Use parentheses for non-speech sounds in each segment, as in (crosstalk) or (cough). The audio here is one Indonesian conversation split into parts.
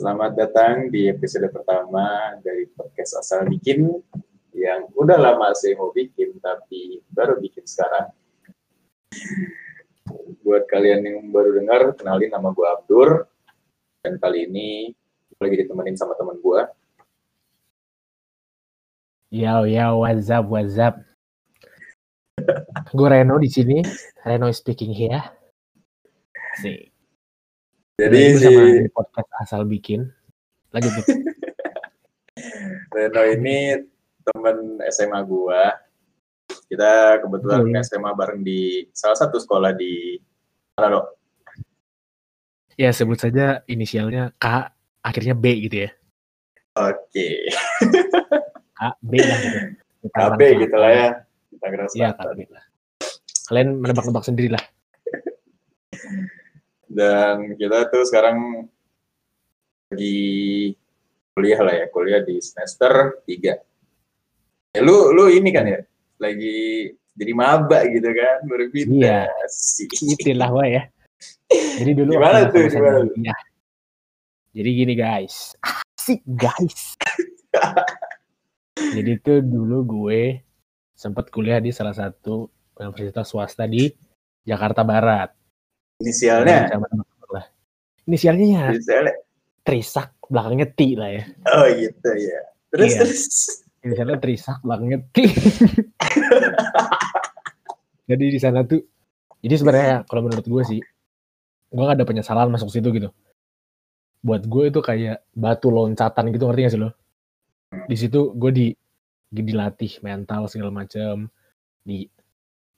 Selamat datang di episode pertama dari podcast Asal Bikin yang udah lama saya mau bikin tapi baru bikin sekarang. Buat kalian yang baru dengar, kenalin nama gue Abdur. Dan kali ini gue lagi ditemenin sama teman gue. Yo yo, what's up, what's up? gue Reno di sini. Reno is speaking here. Sih. Jadi Gue si podcast asal bikin. Lanjut. (laughs) Reno ini temen SMA gue. Kita kebetulan Hmm. SMA bareng di salah satu sekolah di mana dok? Ya sebut saja inisialnya K, akhirnya B gitu ya. Oke, (laughs) K, B lah gitu. KB gitu lah ya. Iya Selatan. KB lah. Kalian menebak-nebak sendiri lah. Dan kita tuh sekarang lagi kuliah lah ya, kuliah di semester 3. Ya, lu lu ini kan ya, lagi jadi maba gitu kan, pindah. Iya. Itulah wah ya. Jadi dulu Gimana tuh, gimana kuliah. Jadi gini guys. Asik guys. (laughs) Jadi tuh dulu gue sempat kuliah di salah satu universitas swasta di Jakarta Barat. Inisialnya, lah. Inisialnya ya inisialnya. Trisak, belakangnya T lah ya. Oh gitu ya. Terus Iya. terus. Inisialnya Trisak, belakangnya T. (laughs) jadi di sana tuh, jadi sebenarnya kalau menurut gue sih, gue gak ada penyesalan masuk situ gitu. Buat gue itu kayak batu loncatan gitu, ngerti gak sih lo? Di situ gue di dilatih mental segala macam. Di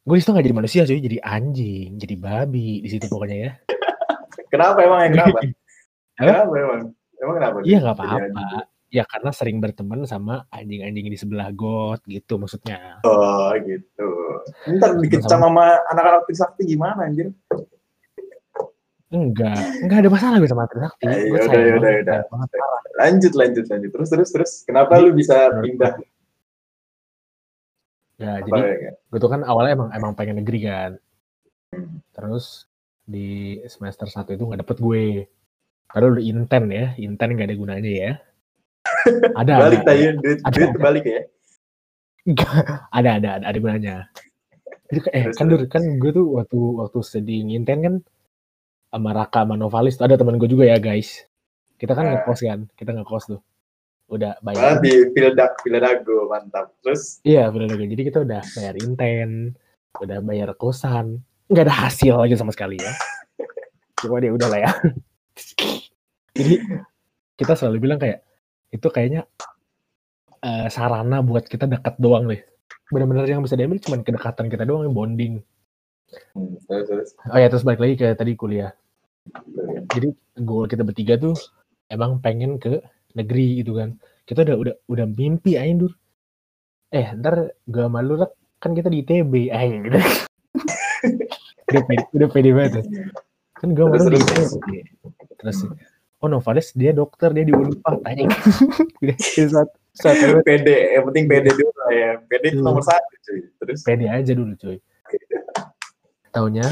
gue di situ gak jadi manusia sih, jadi anjing, jadi babi di situ pokoknya ya. (laughs) Kenapa emang yang kenapa? (laughs) Apa? kenapa emang? Emang kenapa? Iya nggak apa-apa. Ya karena sering berteman sama anjing-anjing di sebelah got gitu maksudnya. Oh gitu. Ntar dikecam sama anak-anak Trisakti gimana anjir? Enggak, enggak ada masalah gue sama Trisakti. Eh, yaudah. sayang banget, parah. Lanjut lanjut lanjut. Terus terus terus. Kenapa lu bisa pindah? Ya, Apa jadi ya? gue tuh kan awalnya emang emang pengen negeri kan. Hmm. Terus di semester 1 itu nggak dapet gue. Padahal udah inten ya, inten nggak ada gunanya ya. (laughs) Ada, Balik ada, tadi duit Ada, duit ada. balik ya. (laughs) ada, ada, ada, ada gunanya. Jadi, eh, kan, Dur, kan gue tuh waktu waktu sedih nginten kan sama Raka sama Novalis tuh ada teman gue juga ya guys. Kita kan Ah. ngekos kan, kita ngekos tuh. Udah bayar. di Pildak Piladago mantap. Terus Iya benar. Jadi kita udah bayar inten, udah bayar kosan, nggak ada hasil lagi sama sekali ya. Cuma dia udah lah ya. (laughs) Jadi kita selalu bilang kayak itu kayaknya eh, sarana buat kita dekat doang deh. Benar-benar yang bisa diambil cuma kedekatan kita doang, yang bonding. hmm, terus terus. Oh ya terus balik lagi ke tadi kuliah. Jadi goal kita bertiga tuh emang pengen ke negeri gitu kan. Kita udah udah udah mimpi aja dur. Eh ntar gak malu lah kan kita di ITB aja gitu. (laughs) udah pede, udah pede banget. Kan gue malu di terus. Terus oh Novalis dia dokter dia di Unpad (laughs) saat saat itu PD, yang penting PD dulu lah ya. PD itu nomor satu cuy. Terus pede aja dulu cuy. Taunya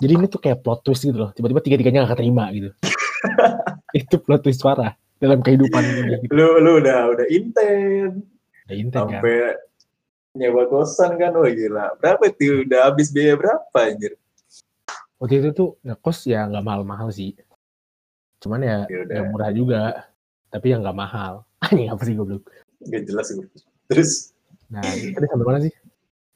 jadi ini tuh kayak plot twist gitu loh. Tiba-tiba tiga-tiganya gak keterima gitu. (laughs) itu plot twist parah dalam kehidupan gitu. lu lu udah udah inten Udah inten kan. sampai nyewa kosan kan wah gila berapa itu udah habis biaya berapa anjir Waktu itu tuh ngekos ya nggak mahal-mahal sih. Cuman ya Ya udah. nggak murah juga. Tapi ya nggak mahal. (laughs) Anjing apa sih goblok. gak jelas gue terus Nah, tadi sampai mana sih?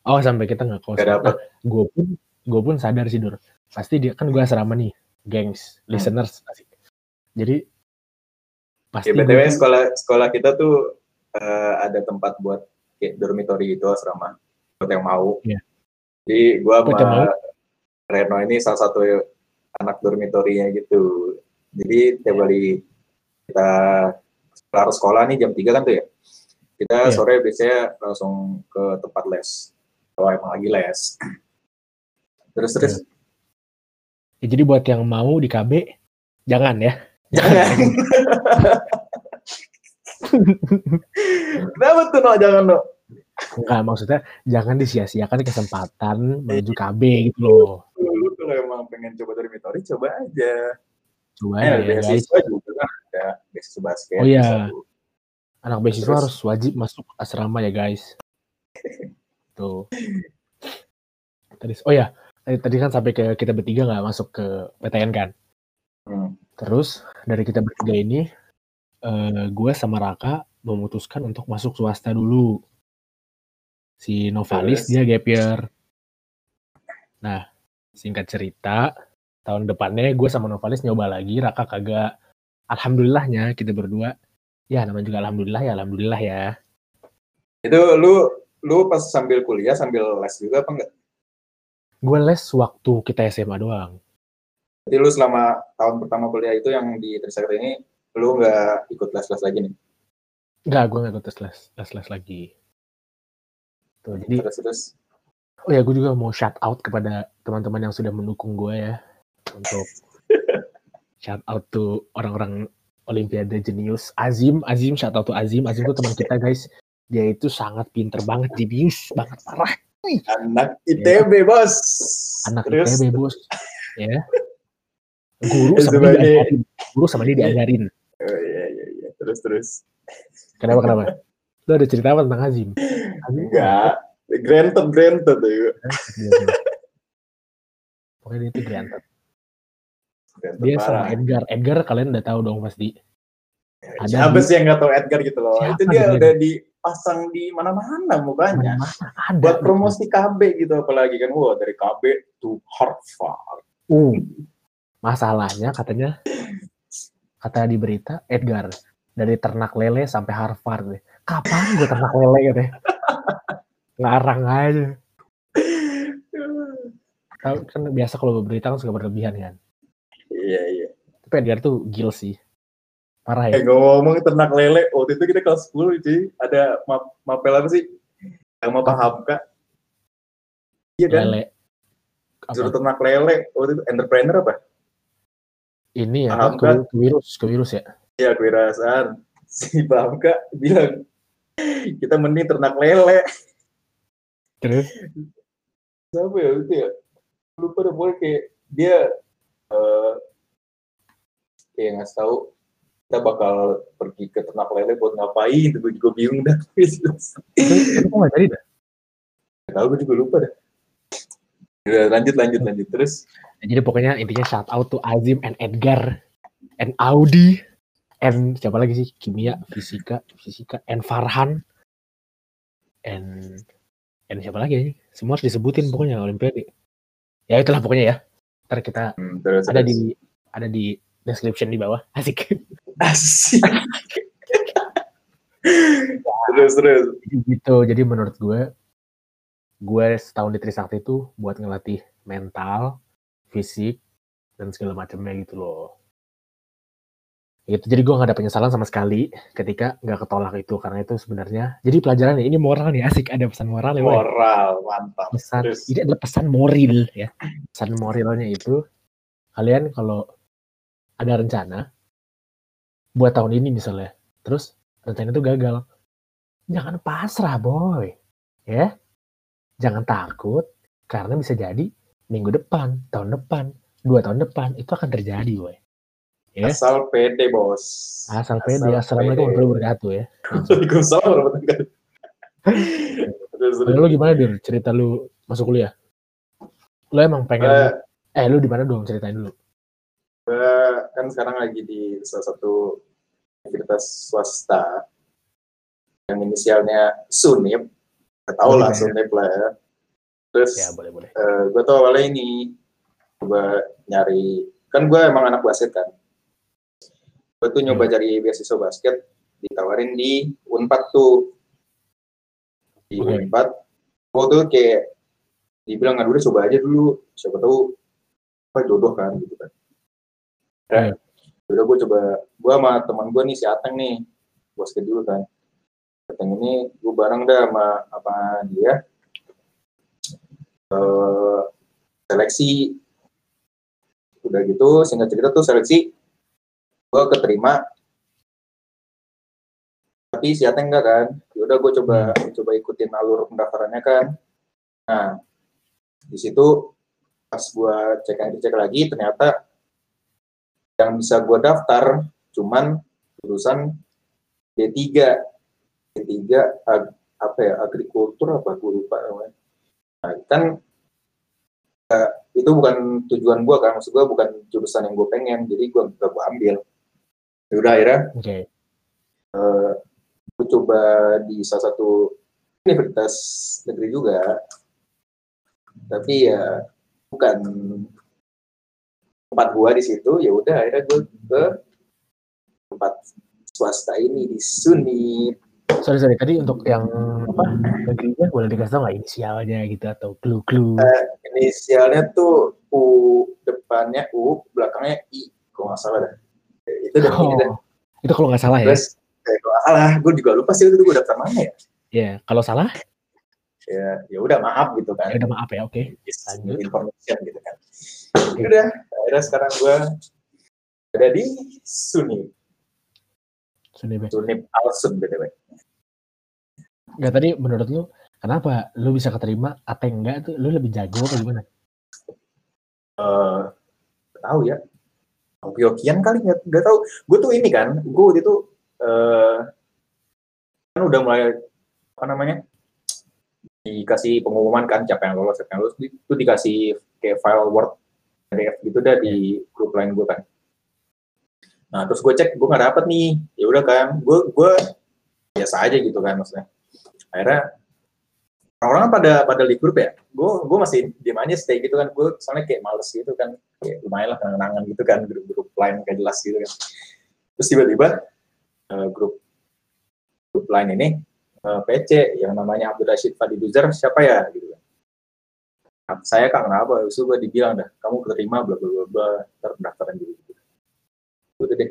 Oh, sampai kita ngekos. dapet gue pun gue pun sadar sih, Dur. Pasti dia kan gue asrama nih, gengs, Hmm. listeners. asik. Jadi pasti ya btw sekolah sekolah kita tuh eh, ada tempat buat kayak dormitory itu asrama buat yang mau. Iya. jadi yang sama Reno ini salah satu anak dormitorinya gitu. Jadi tiap kali kita kelar sekolah nih jam 3 kan tuh ya kita Iya. sore biasanya langsung ke tempat les. Kalau emang lagi les. Terus terus. Ya, jadi buat yang mau di KB jangan ya. Jangan (laughs) kenapa tuh no jangan no Enggak, maksudnya jangan disia-siakan kesempatan menuju KB gitu loh. lu kalau emang pengen coba dormitory coba aja Coba Eh, ya guys. beasiswa juga kan ada. beasiswa basket. Oh iya. Anak beasiswa Terus? harus wajib masuk asrama ya guys. Tuh. Tadi, oh ya, tadi, tadi kan sampai ke kita bertiga nggak masuk ke PTN kan. Hmm. Terus dari kita bertiga ini, eh gue sama Raka memutuskan untuk masuk swasta dulu. Si Novalis dia gap year. Nah, singkat cerita, tahun depannya gue sama Novalis nyoba lagi, Raka kagak. Alhamdulillahnya kita berdua, ya namanya juga alhamdulillah ya, alhamdulillah ya. Itu lu lu pas sambil kuliah sambil les juga apa enggak? Gue les waktu kita SMA doang. Jadi lu selama tahun pertama kuliah itu yang di Trisakti ini lu nggak ikut les-les lagi nih? Enggak, gue gak ikut les, les les lagi. Tuh, jadi Terus terus Oh ya, gue juga mau shout out kepada teman-teman yang sudah mendukung gue ya untuk (laughs) shout out to orang-orang Olimpiade jenius Azim, Azim shout out to Azim, Azim itu teman kita guys. Dia itu sangat pinter banget jenius banget parah. anak ITB bos. Iya. Anak terus, ITB bos, ya. Guru sama dia diajarin. Guru sama dia diajarin. Oh, iya iya iya. Terus terus. Kenapa kenapa? Lu ada cerita apa tentang Azim? Azim Enggak. Granted granted ya. (laughs) Pokoknya dia itu granted. Granted Dia sama. Edgar. Edgar kalian udah tahu dong pasti. ada Siapa sih yang nggak tahu Edgar gitu loh? Siapa itu dia gitu? udah dipasang di mana-mana mukanya. Mana ada. Buat promosi KB gitu apalagi kan. Wah dari KB to Harvard. Uh, masalahnya katanya kata di berita Edgar dari ternak lele sampai Harvard. Kapan gue ternak lele katanya? Ngarang aja. Tahu kan biasa kalau berita kan suka berlebihan kan. Iya iya. Tapi Edgar tuh gil sih. Parah Eh ya. ngomong tentang lele, waktu itu kita kelas 10 cuy, ada map mapel apa sih? Sama Pak Hamka. Iya kan? Lele. Suruh Apa? ternak lele, waktu itu entrepreneur apa? Ini ya Paham kan ke, ke virus, ke virus ya. Iya, kewirausahaan. (laughs) Si Pak Hamka bilang, kita mending ternak lele. Terus Siapa ya itu ya? Lupa deh, pokoknya kayak dia eh kayak ngasih tahu kita bakal pergi ke ternak lele buat ngapain, gue juga bingung dah. (laughs) itu nggak jadi dah. Tau, gue juga lupa dah. Udah, lanjut, lanjut, lanjut. Terus, Jadi pokoknya intinya shout out to Azim and Edgar and Audi and siapa lagi sih kimia fisika fisika and Farhan and and siapa lagi ini semua harus disebutin pokoknya Olimpiade ya itulah pokoknya ya ntar kita hmm, terus, ada terus. di ada di description di bawah (laughs) asik Asik. (laughs) terus, terus. gitu jadi menurut gue gue setahun di Trisakti itu buat ngelatih mental fisik dan segala macamnya gitu loh gitu jadi gue nggak ada penyesalan sama sekali ketika nggak ketolak itu karena itu sebenarnya jadi pelajaran ini moral nih asik ada pesan moral ya. Moral, mantap. pesan Terus. ini adalah pesan moral ya pesan moralnya itu kalian kalau ada rencana buat tahun ini misalnya terus rencana itu gagal jangan pasrah boy ya jangan takut karena bisa jadi minggu depan tahun depan dua tahun depan itu akan terjadi boy. Ya. Asal pede, bos. asal pede. Assalamualaikum warahmatullahi wabarakatuh ya. (laughs) Waalaikumsalam warahmatullahi wabarakatuh. Lu gimana dir cerita lu masuk kuliah? Lu emang pengen Eh, eh lu di mana dong? Ceritain dulu. Gue kan sekarang lagi di salah satu universitas swasta. Yang inisialnya Sunip. Gak tau lah ya. Sunip lah ya. Terus ya boleh boleh gue tuh awalnya ini coba nyari kan gue emang anak basket kan gue tuh nyoba cari beasiswa basket ditawarin di Unpad tuh di Oke. Unpad gue tuh kayak dibilang nggak udah coba aja dulu siapa tahu apa jodoh kan gitu kan Iya. udah gue coba gue sama teman gue nih si Ateng nih basket dulu kan Ateng ini gue bareng dah sama apa dia. Eh, seleksi. Udah gitu singkat cerita tuh seleksi. Gue keterima. Tapi si Ateng enggak kan? Ya udah gue coba coba ikutin alur pendaftarannya kan. Nah di situ pas gue cek lagi cek lagi ternyata yang bisa gue daftar cuman jurusan D3 D3 ag, apa ya agrikultur apa? Gue lupa namanya. Nah, kan uh, itu bukan tujuan gue kan. Maksud gue bukan jurusan yang gue pengen jadi gue gak gue ambil. Ya udah akhirnya Oke. uh, gue coba di salah satu universitas negeri juga. Tapi ya bukan tempat gua di situ. Ya udah akhirnya gue ke tempat swasta ini di Suni Sorry sorry. Tadi untuk yang apa? Negerinya boleh dikasih tau nggak inisialnya gitu atau clue clue. inisialnya tuh U depannya U belakangnya I kalau nggak salah dah. Ya, itu dah Oh, itu kalau nggak salah ya. terus eh, kalau nggak salah gue juga lupa sih itu gue daftar mana ya. Ya kalau salah? Ya ya udah maaf gitu kan. Ya udah maaf ya oke. Lanjut. information gitu kan. Ya udah akhirnya sekarang gue ada di Suni Sudah be. Sunip Alsun btw Nggak tadi menurut lu kenapa? Lu bisa keterima atau enggak tuh lu lebih jago apa gimana? eh tahu ya. Hoki-hokian kali nggak nggak tahu. Gue tuh ini kan gue itu eh kan udah mulai apa namanya dikasih pengumuman kan siapa yang lolos siapa yang lolos. Itu dikasih kayak file word PDF gitu dah di grup lain gue kan. Nah terus gue cek gue nggak dapet nih. Ya udah kan gue gue biasa aja gitu kan maksudnya akhirnya orang-orang kan pada pada di grup ya. Gue gue masih diem aja stay gitu kan. Gue soalnya kayak males gitu kan. Kayak lumayan lah kenangan gitu kan. Grup-grup lain gak jelas gitu kan. Terus tiba-tiba eh, grup grup lain ini eh, PC yang namanya Abdul Rashid Fadiduzer siapa ya? Gitu kan. Nah, saya kak kenapa terus gue dibilang dah kamu keterima bla bla bla pendaftaran dulu. Gitu udah deh.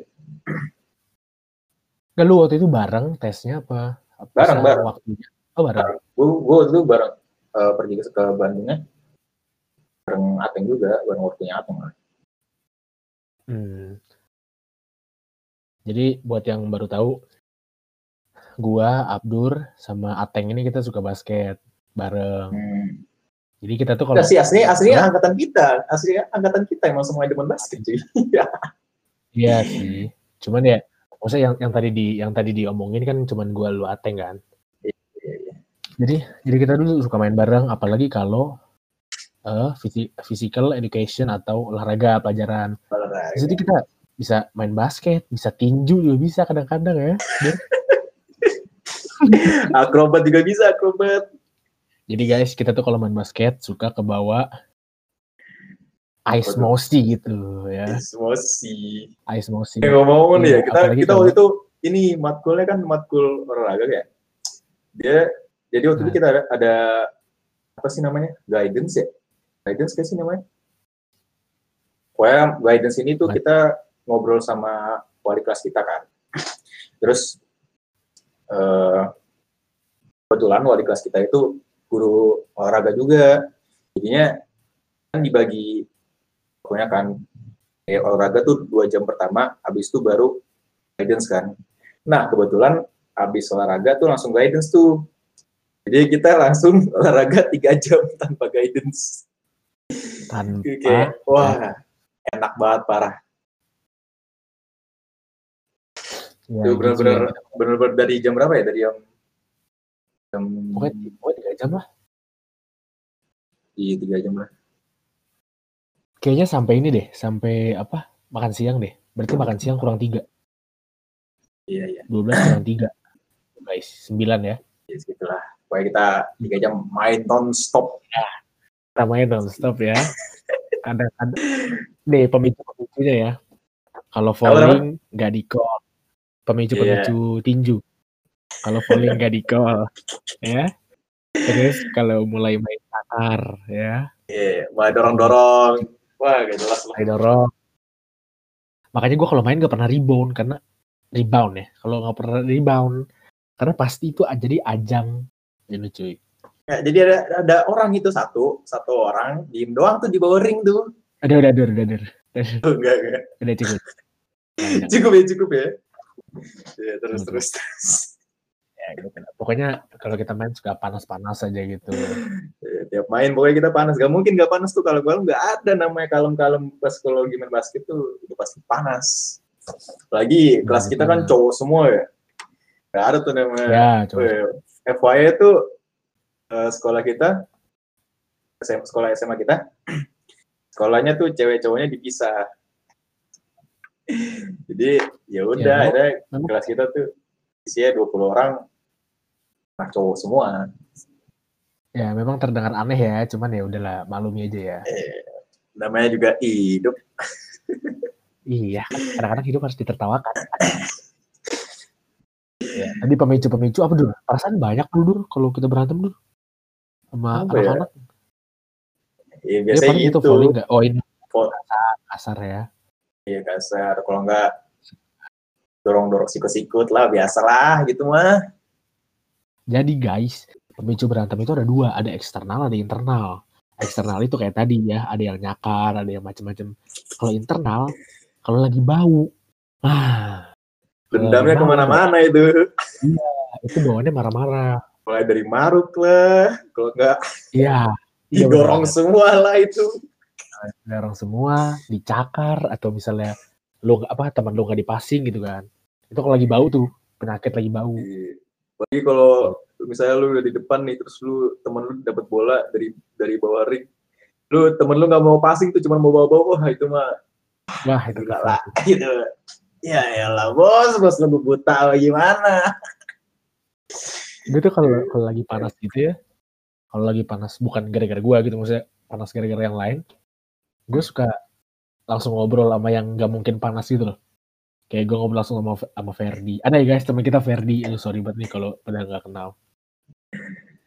Nggak lu waktu itu bareng tesnya apa? Bareng, bareng. Waktunya. Oh bareng. gue gue itu bareng eh, pergi ke, ke Bandungnya bareng Ateng juga bareng waktunya Ateng lah Hmm. Jadi buat yang baru tahu, gua, Abdur, sama Ateng ini kita suka basket bareng. hmm. Jadi kita tuh kalau Enggak sih aslinya aslinya Hah? angkatan kita, aslinya angkatan kita emang semua demen basket cuy. (laughs) iya sih. Cuman ya, maksudnya yang yang tadi di yang tadi diomongin kan cuman gua lu Ateng kan. Iya, iya. Jadi jadi kita dulu suka main bareng, apalagi kalau phys- physical education atau olahraga pelajaran. Olahraga. Di situ kita bisa main basket, bisa tinju juga bisa kadang-kadang ya. (laughs) akrobat juga bisa akrobat. Jadi guys, kita tuh kalau main basket suka ke bawah mochi gitu ya. Sih. Ice mochi. Eh, ngomong ya, Iya, kita kita waktu itu ini matkulnya kan matkul olahraga ya. Dia jadi waktu itu Nah. kita ada, ada apa sih namanya? Guidance ya? Guidance kayak sih namanya? Pokoknya guidance ini tuh Baik. kita ngobrol sama wali kelas kita kan. Terus eh kebetulan wali kelas kita itu guru olahraga juga. Jadinya kan dibagi pokoknya kan kayak olahraga tuh dua jam pertama, habis itu baru guidance kan. Nah kebetulan habis olahraga tuh langsung guidance tuh. Jadi kita langsung (laughs) olahraga tiga jam tanpa guidance. tanpa Kayak wah enak banget parah. ya, Itu gitu benar-benar ya. benar-benar dari jam berapa ya? Dari jam jam Pokoknya, pokoknya tiga jam lah. di tiga jam lah. Kayaknya sampai ini deh, sampai apa? Makan siang deh. Berarti makan siang kurang tiga. Iya iya. 12 kurang tiga. Guys, 9 ya. Ya, segitulah. Pokoknya kita tiga jam main non stop. Namanya non stop ya. Kadang-kadang nih pemicu-pemicunya ya. Kalau falling nggak di call. Pemicu-pemicu tinju. Kalau falling nggak di call. Ya. Terus kalau mulai main takar ya. Iya, mulai dorong-dorong. Wah, gak jelas lah. mulai dorong. Makanya gue kalau main gak pernah rebound karena rebound ya. Kalau nggak pernah rebound karena pasti itu jadi ajang ini cuy. Ya, jadi ada ada orang itu satu, satu orang diem doang tuh di bawah ring tuh. Ada udah ada udah udah Oh, enggak, enggak. udah cukup. (laughs) Cukup ya, cukup ya. Ya, terus terus terus. Gitu. Pokoknya kalau kita main suka panas-panas aja gitu. Ya, tiap main pokoknya kita panas. Gak mungkin gak panas tuh kalau kalau nggak ada namanya kalem-kalem pas kalau gimana basket tuh udah pasti panas. Lagi kelas kita itu. kan cowok semua ya. Gak ada tuh namanya. Ya, coba. Eh, FYI tuh eh, sekolah kita, SM sekolah SMA kita, (clears throat) sekolahnya tuh cewek cowoknya dipisah. Jadi ya udah, Ya, memang- kelas kita tuh isinya 20 orang, nah cowok semua. Ya, memang terdengar aneh ya, cuman ya udahlah, maklumi aja ya. Namanya juga hidup. Iya, kadang-kadang hidup harus ditertawakan. ya, tadi pemicu-pemicu apa dulu? Perasaan banyak dulu dulu kalau kita berantem dulu sama ya? anak-anak. Ya, Ya, biasanya paling itu gitu. volley? Oh ini kasar ya. Iya kasar. Kalau enggak dorong-dorong sikut-sikut lah, biasalah gitu mah. Jadi guys, pemicu berantem itu ada dua, ada eksternal, ada internal. Eksternal itu kayak tadi ya, ada yang nyakar, ada yang macem-macem. Kalau internal, kalau lagi bau, ah, Dendamnya bau. ke mana-mana itu. itu bawaannya marah-marah. Mulai dari maruk lah, kalau enggak Iya, Iya, didorong bener. semua lah itu. dorong semua, dicakar atau misalnya lu apa teman lu nggak dipasing gitu kan. Itu kalau lagi bau tuh, penyakit lagi bau. Iya. Apalagi kalau misalnya lu udah di depan nih, terus lu temen lu dapat bola dari dari bawah ring, lu temen lu nggak mau passing tuh cuma mau bawa-bawa, wah itu mah Wah, itu enggak lah gitu. Ya elah bos, bos lu buta gimana? Gue tuh kalau kalau lagi panas gitu ya, kalau lagi panas bukan gara-gara gua gitu maksudnya panas gara-gara yang lain, gue suka langsung ngobrol sama yang nggak mungkin panas gitu loh. Kayak gue ngobrol langsung sama sama Ferdi. Ada ya guys teman kita Ferdi. Aduh, sorry banget nih kalau pada nggak kenal.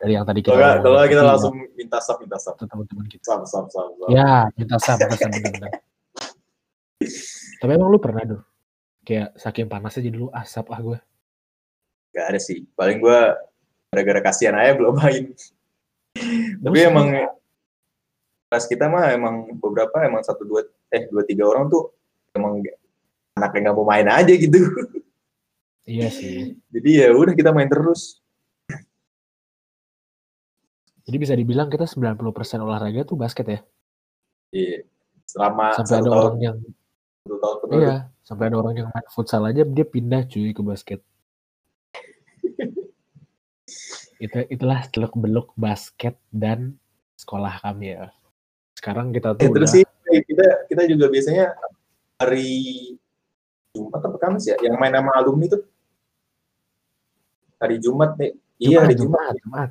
Dari yang tadi kita Kalau kita langsung minta sub, minta sub, teman-teman kita. sub, sub, sub, sub. Ya, minta sah, minta sah bener-bener. Tapi emang lu pernah tuh kayak saking panasnya jadi lu asap ah gue. Gak ada sih. Paling gua gara-gara kasihan aja belum main. Tapi emang kelas kita mah emang beberapa emang satu dua eh dua tiga orang tuh emang anaknya nggak mau main aja gitu. (laughs) Iya sih. Jadi ya udah kita main terus. Jadi bisa dibilang kita 90% olahraga tuh basket ya. Iya. Selama Sampai ada tahun, orang yang satu tahun penuh. iya, sampai ada orang yang main futsal aja dia pindah cuy ke basket. (laughs) Itu itulah teluk beluk basket dan sekolah kami ya. Sekarang kita Ya, tuh terus udah sih kita kita juga biasanya hari Jumat apa Kamis ya yang main sama alumni tuh hari Jumat nih. Iya hari Jumat. Jumat, Jumat.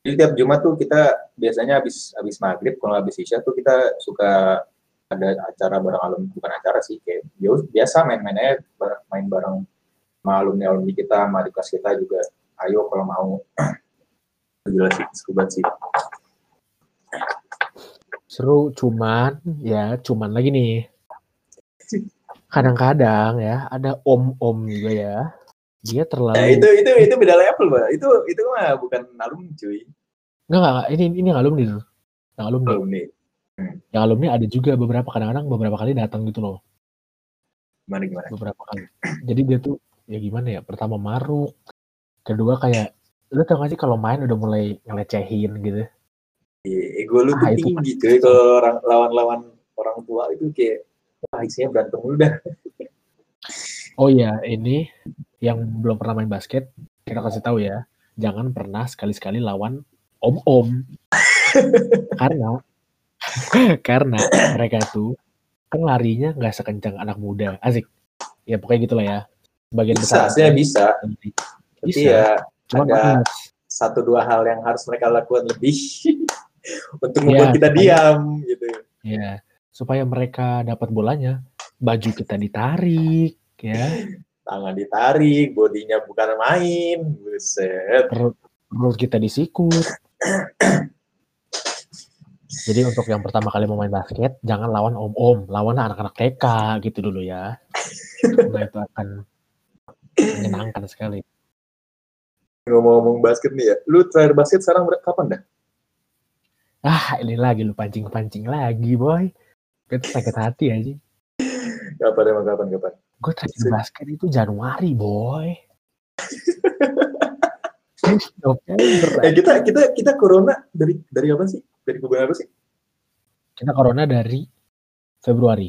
Jadi tiap Jumat tuh kita biasanya habis habis maghrib kalau habis isya tuh kita suka ada acara bareng alumni bukan acara sih kayak ya biasa main-main aja bareng, main bareng sama alumni alumni kita sama adik kelas kita juga ayo kalau mau (clears throat) gila sih seru sih Seru cuman ya cuman lagi nih. Kadang-kadang ya ada om-om juga ya. Dia terlalu ya itu itu itu beda level mbak itu itu mah bukan alumni cuy Enggak, enggak. Ini ini yang alumni dulu. Yang alumni. alumni Yang alumni ada juga beberapa kadang-kadang beberapa kali datang gitu loh. gimana gimana Beberapa kali. Jadi dia tuh ya gimana ya? Pertama maruk. Kedua kayak lu tau gak sih kalau main udah mulai ngelecehin gitu. Iya, ego lu Ah, tinggi cuy kalau orang lawan-lawan orang tua itu kayak wah isinya berantem dulu dah Oh iya, ini yang belum pernah main basket, kita kasih tahu ya. Jangan pernah sekali-sekali lawan om-om. (laughs) karena (laughs) karena mereka tuh kan larinya nggak sekencang anak muda. Asik. Ya pokoknya gitulah ya. Bagian bisa besar. sih bisa tapi Bisa. ya Cuma ada- satu dua hal yang harus mereka lakukan lebih (laughs) untuk Iya, membuat kita supaya- diam gitu Ya, supaya mereka dapat bolanya, baju kita ditarik, ya, tangan ditarik bodinya bukan main buset perut, perut kita disikut. Jadi untuk yang pertama kali mau main basket, jangan lawan om-om, lawan anak-anak TK gitu dulu ya. Karena itu akan menyenangkan sekali. ngomong-ngomong basket nih ya lu terakhir basket sekarang kapan dah Ah, ini lagi lu pancing-pancing lagi, boy. Itu sakit hati aja. kapan emang kapan kapan Gue terakhir basket itu Januari, boy. Eh kita kita kita corona dari dari apa sih dari bulan apa sih Kita corona dari Februari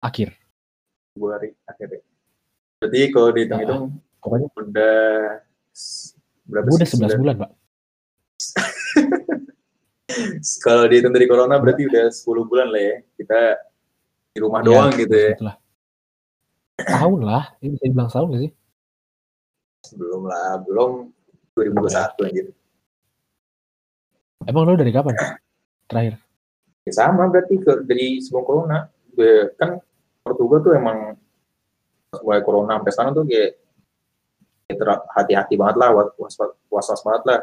akhir. Februari akhirnya Berarti kalau dihitung-hitung Pokoknya udah berapa udah sih? 11 bulan, Pak. (laughs) Kalau dihitung dari corona berarti udah 10 bulan lah ya. Kita di rumah Iya, doang gitu ya. Itulah. Tahun lah. Ini bisa dibilang tahun gak sih? Belum lah, belum 2021 anjir. Emang lo dari kapan? Terakhir. Ya sama berarti ke, dari sebelum corona. Gue- Kan Portugal tuh emang mulai corona sampai sekarang tuh kayak hati-hati banget lah, was- was- was-was banget lah.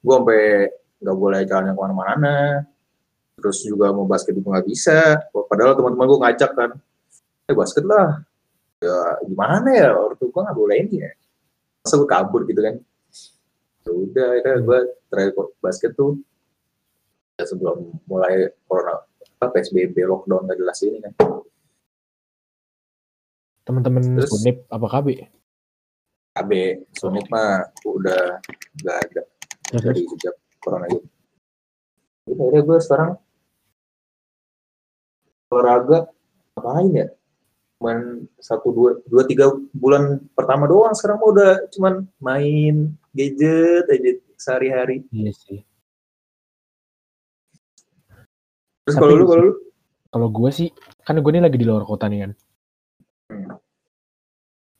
Gue sampai nggak boleh jalan ke mana-mana. Terus juga mau basket juga nggak bisa. Padahal teman-teman gue ngajak kan, eh basket lah. Ya gimana ya, ortu gue nggak boleh ini ya. Masa gue kabur gitu kan. Ya udah, akhirnya gue terakhir basket tuh ya sebelum mulai corona apa PSBB lockdown gak jelas ini kan. Temen-temen Terus- Sunip apa KB? KB Sunit mah udah gak ada Terus, dari sejak corona itu. Jadi akhirnya gue sekarang olahraga ngapain ya? Cuman satu dua dua tiga bulan pertama doang. Sekarang mah udah cuman main gadget aja sehari-hari. iya sih. Terus kalau lu kalau lu Kalau gue sih, kan gue ini lagi di luar kota nih kan. Hmm.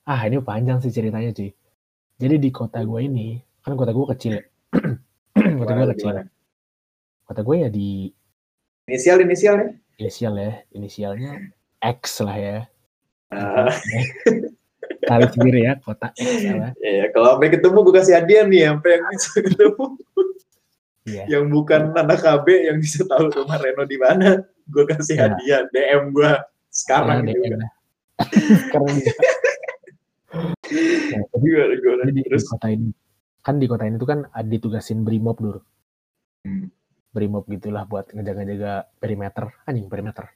Ah, ini panjang sih ceritanya cuy. Jadi di kota gue ini, kan kota gue kecil ya. (clears throat) kota gue gimana, kecil. Kota gue ya di Inisial inisialnya? inisial ya. Inisialnya X lah ya. Ah, (laughs) Kali sendiri ya, kota X lah. ya kalau sampai ketemu gue kasih hadiah nih sampai yang bisa ketemu. Iya. (laughs) yang bukan anak KB yang bisa tahu rumah Reno di mana, gue kasih Ya. hadiah DM gue sekarang Ya, juga. (laughs) Sekarang juga. Nah, jadi Gimana, gimana? Jadi di, Terus di kota ini kan di kota ini tuh kan ada ditugasin brimob dulu Hmm. brimob gitulah buat ngejaga-jaga perimeter. Anjing perimeter.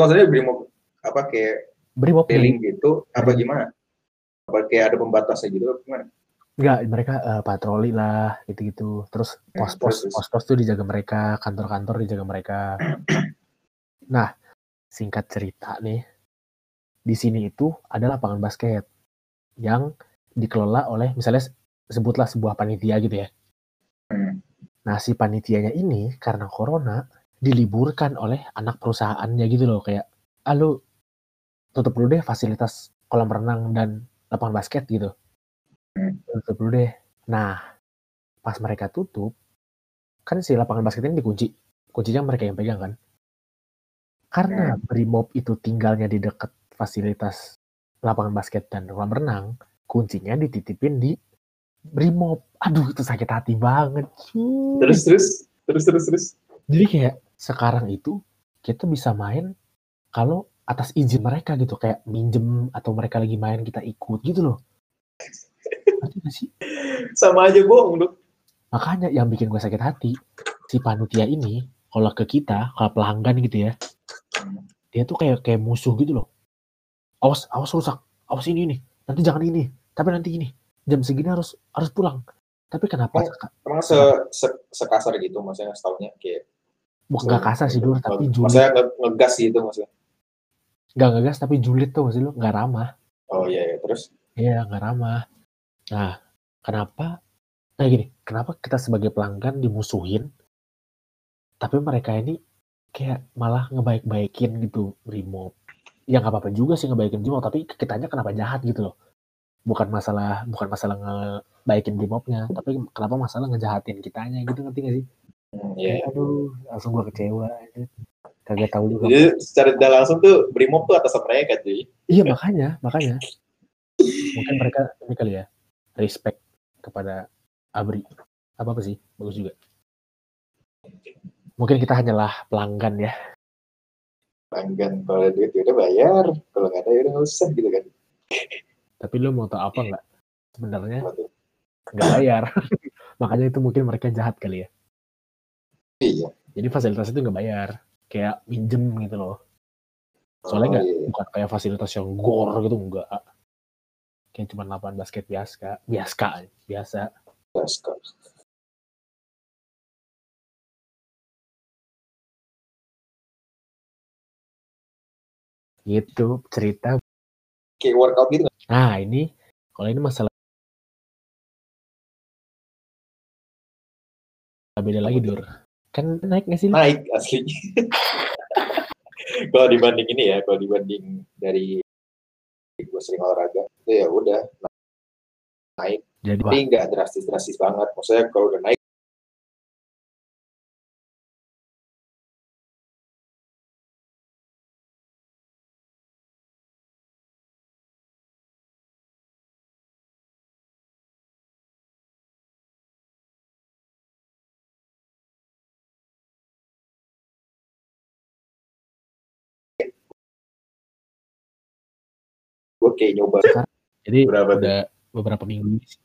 Maksudnya mau apa kayak brimob peeling gitu, apa gimana? Apa kayak ada pembatasnya gitu apa gimana? enggak mereka eh, patroli lah gitu-gitu. Terus Hmm, pos-pos pos-pos tuh dijaga mereka kantor-kantor dijaga mereka. (clears throat) Nah singkat cerita nih di sini itu ada lapangan basket yang dikelola oleh misalnya sebutlah sebuah panitia gitu ya Hmm. Nah, si panitianya ini karena corona diliburkan oleh anak perusahaannya gitu loh kayak, ah lu tutup dulu deh fasilitas kolam renang dan lapangan basket gitu. Hmm. Tutup dulu deh. Nah, pas mereka tutup, kan si lapangan basket ini dikunci. Kuncinya mereka yang pegang kan. Karena Brimob itu tinggalnya di dekat fasilitas lapangan basket dan kolam renang, kuncinya dititipin di Brimob. Aduh, itu sakit hati banget. cuy. Terus terus terus terus terus. Jadi kayak sekarang itu kita bisa main kalau atas izin mereka gitu kayak minjem atau mereka lagi main kita ikut gitu loh. Ngerti gak sih? Sama aja bohong lu. Makanya yang bikin gue sakit hati si panitia ini kalau ke kita kalau pelanggan gitu ya dia tuh kayak kayak musuh gitu loh. Awas awas rusak, awas ini nih, nanti jangan ini, tapi nanti ini jam segini harus harus pulang. Tapi kenapa Oh. Emang se, se, sekasar gitu maksudnya setaunya kayak bukan nggak kasar sih dulu tapi julid Maksudnya nge- ngegas gitu maksudnya. nggak ngegas tapi julid tuh masih lo nggak ramah. Oh iya, iya. terus Iya, nggak ramah. Nah, kenapa? Nah gini, kenapa kita sebagai pelanggan dimusuhin, tapi mereka ini kayak malah ngebaik-baikin gitu remote. Ya nggak apa-apa juga sih ngebaikin remote, tapi kitanya kenapa jahat gitu loh. Bukan masalah, bukan masalah ngebaikin remote-nya, tapi kenapa masalah ngejahatin kitanya gitu, ngerti gak sih? hmm. Kayak, Aduh, langsung gua kecewa. anjir. Kagak tahu juga. Jadi secara tidak langsung tuh Brimob tuh atas mereka cuy. Iya makanya, makanya. Mungkin mereka ini kali ya, respect kepada Abri. Apa apa sih? Bagus juga. Mungkin kita hanyalah pelanggan ya. Pelanggan kalau ada duit udah bayar, kalau nggak ada ya udah usah gitu kan. (laughs) Tapi lu mau tau apa nggak? Sebenarnya nggak bayar. (laughs) makanya itu mungkin mereka jahat kali ya. Iya. Jadi fasilitas itu nggak bayar. Kayak minjem gitu loh. Soalnya Oh, nggak, iya. bukan kayak fasilitas yang gor gitu enggak. Kayak cuma lapangan basket biasa, biasa, biasa. Kok. Gitu cerita kayak workout gitu nggak? Nah ini kalau ini masalah beda lagi dur. Kan naik nggak sih? naik asli (laughs) kalau dibanding ini ya kalau dibanding dari gue sering olahraga itu ya udah naik Jadi tapi nggak drastis drastis banget maksudnya kalau udah naik gue kayak nyoba. Jadi berapa tuh? udah beberapa minggu ini sih.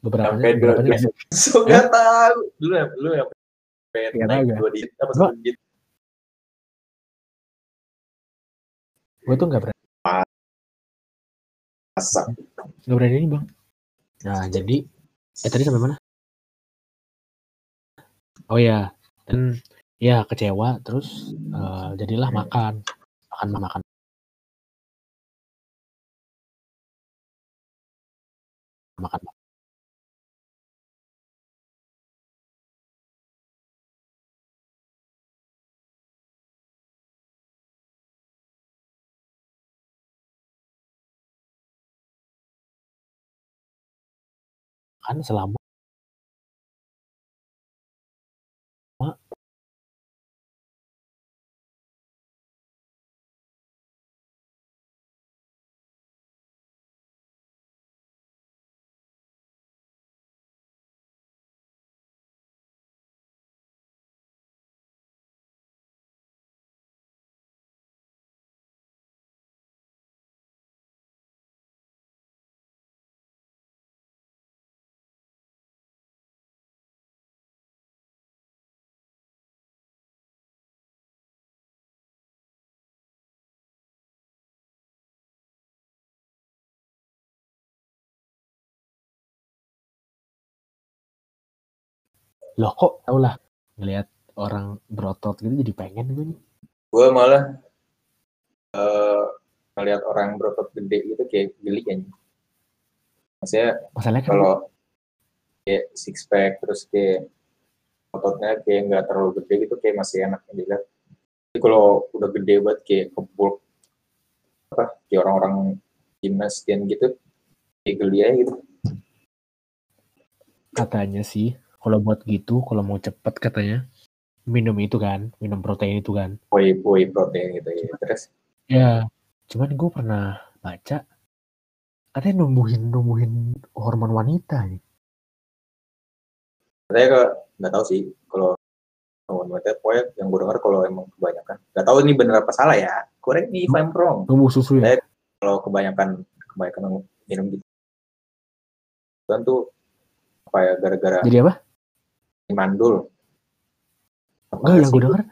Beberapa sampai dua (laughs) so nggak tahu. Dulu ya dulu ya. Pengen naik tahu, dua digit apa satu digit. Gue tuh nggak berani. Masak. Nggak berani ini bang. Nah jadi eh tadi sampai mana? Oh ya dan ya kecewa. Terus eh, jadilah makan makan makan makan. Makan selama loh kok tau lah ngelihat orang berotot gitu jadi pengen gue nih. Gue malah eh ngeliat orang berotot gede gitu kayak geli kan. Maksudnya masalahnya kan kalau kayak six pack terus kayak ototnya kayak nggak terlalu gede gitu kayak masih enak dilihat. Tapi kalau udah gede banget kayak kebul apa kayak orang-orang gimnas dan gitu kayak geli aja gitu. Katanya sih kalau buat gitu kalau mau cepet katanya minum itu kan minum protein itu kan. Whey whey protein gitu ya terus? Ya cuman gue pernah baca katanya numbuhin numbuhin hormon wanita nih saya ke nggak tahu sih kalau hormon wanita pokoknya yang gue dengar kalau emang kebanyakan nggak tahu ini bener apa salah ya correct me if I'm wrong. Numbuh susu ya? Kalau kebanyakan kebanyakan minum gitu kan tuh apa ya gara-gara jadi apa mandul. Enggak yang gue denger.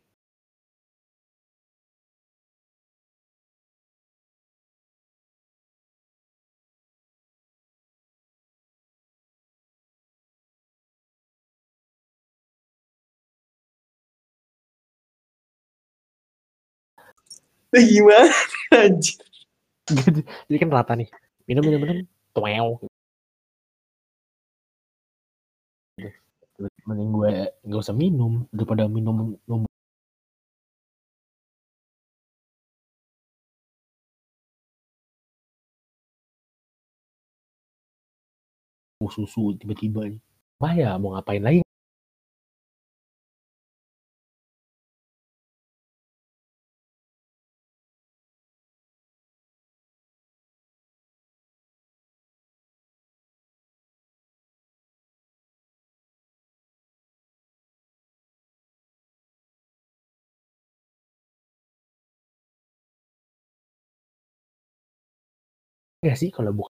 Gimana anjir jadi kan rata nih. Minum minum minum. Tuew mending gue nggak usah minum daripada minum numbuh susu tiba-tiba nih. Wah ya mau ngapain lagi ya sih kalau bukan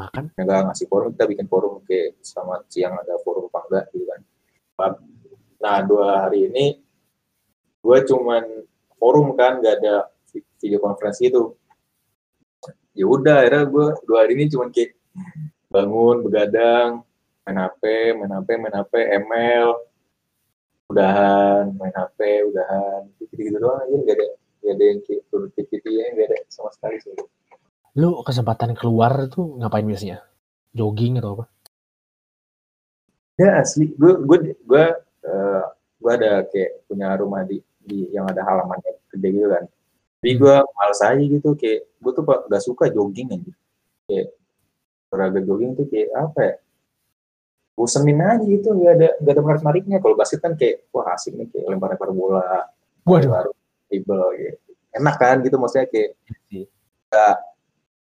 makan. Nggak ngasih forum kita bikin forum kayak selamat siang ada forum apa enggak gitu kan. Nah dua hari ini gue cuman forum kan nggak ada vi- video konferensi itu. Ya udah akhirnya gue dua hari ini cuman kayak bangun begadang main HP main HP main HP ML udahan main HP udahan gitu gitu doang aja nggak ada nggak ada yang kayak productivity ya nggak ada sama sekali sih. Lu kesempatan keluar tuh ngapain biasanya? Jogging atau apa? ya asli. Gue gue gue eh, gue ada kayak punya rumah di di yang ada halamannya gede gitu kan. Jadi gue males aja gitu kayak gue tuh gak suka jogging aja kayak olahraga jogging tuh kayak apa ya bosenin aja gitu nggak ada nggak ada menarik menariknya kalau basket kan kayak wah asik nih kayak lempar lempar bola Waduh. baru dribble gitu enak kan gitu maksudnya kayak Iya. nggak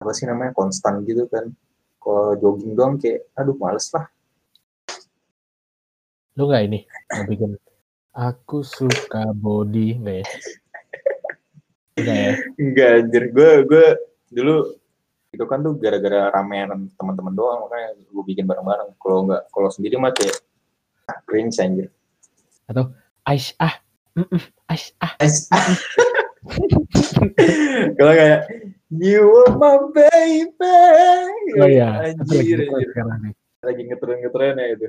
apa sih namanya konstan gitu kan kalau jogging doang kayak aduh males lah Lu nggak ini? Bikin aku suka body nggak ya? (laughs) Enggak ya? Enggak anjir, gue gue dulu itu kan tuh gara-gara ramean teman-teman doang makanya gue bikin bareng-bareng. Kalau enggak kalau sendiri mah kayak ah, cringe anjir. Aish ah, Mm-mm, Aish ah. (laughs) kalau kayak you are my baby. Oh iya, Anjir, anjir. Lagi ngetren-ngetren ya itu.